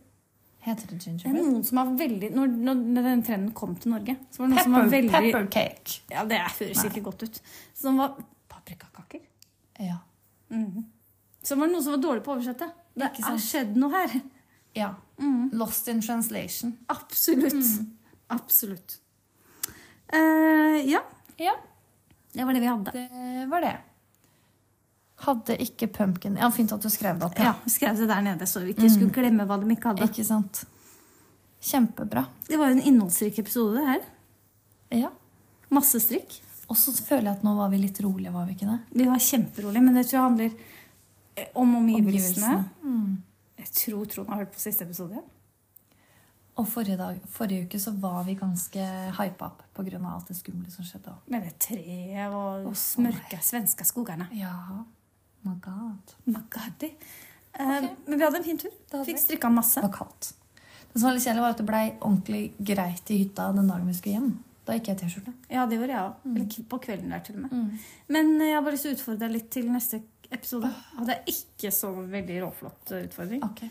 Heter det Det er noen som har veldig Når, når den trenden kom til Norge, så var det noen som var Pepper, veldig pepper cake. Ja, det høres ikke godt ut. Som var paprikakaker. Ja. Så var det noen som var dårlig på å oversette. Det har skjedd noe her. ja. Lost in translation. Absolutt. Absolutt. Uh, ja, Ja, det var det vi hadde. det var det. Hadde ikke pumpkin Ja, Fint at du skrev det opp. Ja, ja skrev det der nede, så vi ikke skulle glemme hva de ikke hadde. Ikke sant? Kjempebra. Det var jo en innholdsrik episode, det her. Ja. Masse strikk. Og så føler jeg at nå var vi litt rolige, var vi ikke det? Vi var kjemperolige, men det tror jeg handler om omgivelsene. Mm. Jeg tror Trond har hørt på siste episode. Og forrige, dag, forrige uke så var vi ganske hypa opp pga. alt det skumle som skjedde. Med det treet og og mørke svenske skogene. Ja. My god. Magadi. Eh, Men vi hadde en fin tur. Fikk strikka masse. Kaldt. Det som var litt kjedelig, var at det blei ordentlig greit i hytta den dagen vi skulle hjem. Da gikk jeg i T-skjorte. Ja, det gjorde jeg òg. Eller på kvelden der, til og med. Men eh, jeg har bare lyst til å utfordre deg litt til neste episode. Hadde jeg ikke så veldig råflott eh, utfordring. Okay.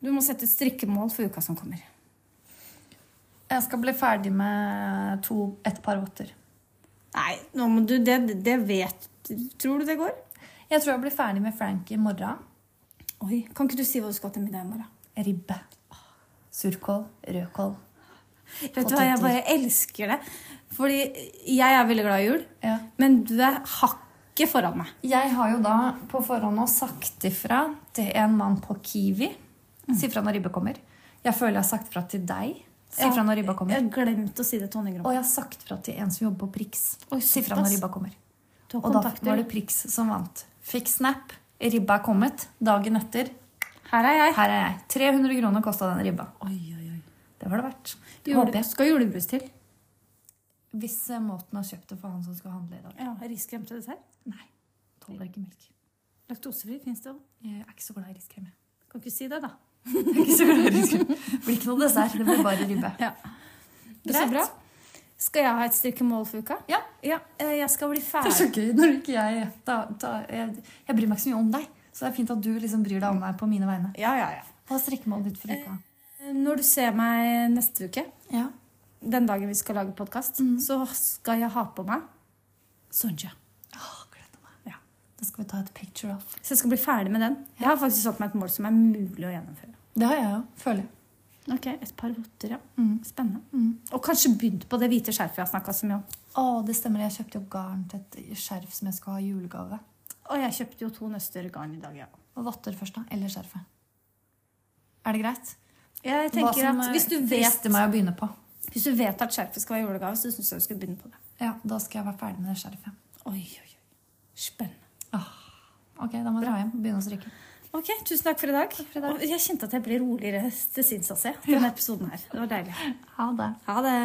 Du må sette et strikkemål for uka som kommer. Jeg skal bli ferdig med to, et par votter. Nei, nå må du, det, det vet Tror du det går? Jeg tror jeg blir ferdig med Frank i morgen. Oi, Kan ikke du si hva du skal til middag i morgen? Ribbe. Surkål. Rødkål. Vet du hva, Jeg bare elsker det. Fordi jeg er veldig glad i jul, Ja. men du er hakket foran meg. Jeg har jo da på forhånd nå sagt ifra til en mann på Kiwi. Si fra når ribbe kommer. Jeg føler jeg har sagt fra til deg. Si fra når ribba Jeg har glemt å si det til Grom. Og jeg har sagt fra til en som jobber på Prix. Oi, Si fra når ribba kommer. Og da var det Prix som vant. Fikk snap. Ribba er kommet. Dagen etter. Her er jeg. Her er jeg. 300 kroner kosta den ribba. Oi, oi, oi. Det var det verdt. Jule, skal julebrus til? Hvis eh, Måten har kjøpt det for han som skal handle i dag. Ja, Riskrem til dessert? Nei. Tåler ikke melk. Laktosefri fins det òg. Jeg er ikke så glad i riskrem. jeg. Kan ikke si det, da. <laughs> Jeg er ikke så glad i riskrem. Det blir ikke noe dessert. Det blir bare ribbe. Ja. Det er så Greit. bra. Skal jeg ha et strikkemål for uka? Ja. ja. eh, Jeg skal bli Det er så ferdig. gøy når ikke jeg da, da, jeg, jeg bryr meg ikke så mye om deg. Så det er fint at du liksom bryr deg om meg på mine vegne. Ja, ja, ja. Hva er strikkemålet ditt for uka? Når du ser meg neste uke, Ja. den dagen vi skal lage podkast, så skal jeg ha på meg Sonja. Åh, gleder meg. Ja. Da skal vi ta et picture av Så jeg skal bli ferdig med den. Jeg har faktisk satt meg et mål som er mulig å gjennomføre. Det har jeg jo, føler jeg. Ok, Et par votter, ja. Mm. Spennende. Mm. Og kanskje begynt på det hvite skjerfet jeg har snakka så mye om. Å, det stemmer. Jeg kjøpte jo garn til et skjerf som jeg skal ha i julegave. Og jeg kjøpte jo to nøster garn i dag, ja. Og votter først, da. Eller skjerfet. Er det greit? Jeg tenker at hvis du, vet, meg å begynne på. hvis du vet at skjerfet skal være julegave, så syns jeg du skal begynne på det. Ja, Da skal jeg være ferdig med det skjerfet. Oi, oi, oi. Spennende. Ok, da må jeg dra hjem og begynne å strikke. Ok, Tusen takk for i dag. for i dag. Jeg kjente at jeg ble roligere til sinns se denne episoden her. Det var deilig. Ha det. Ha det.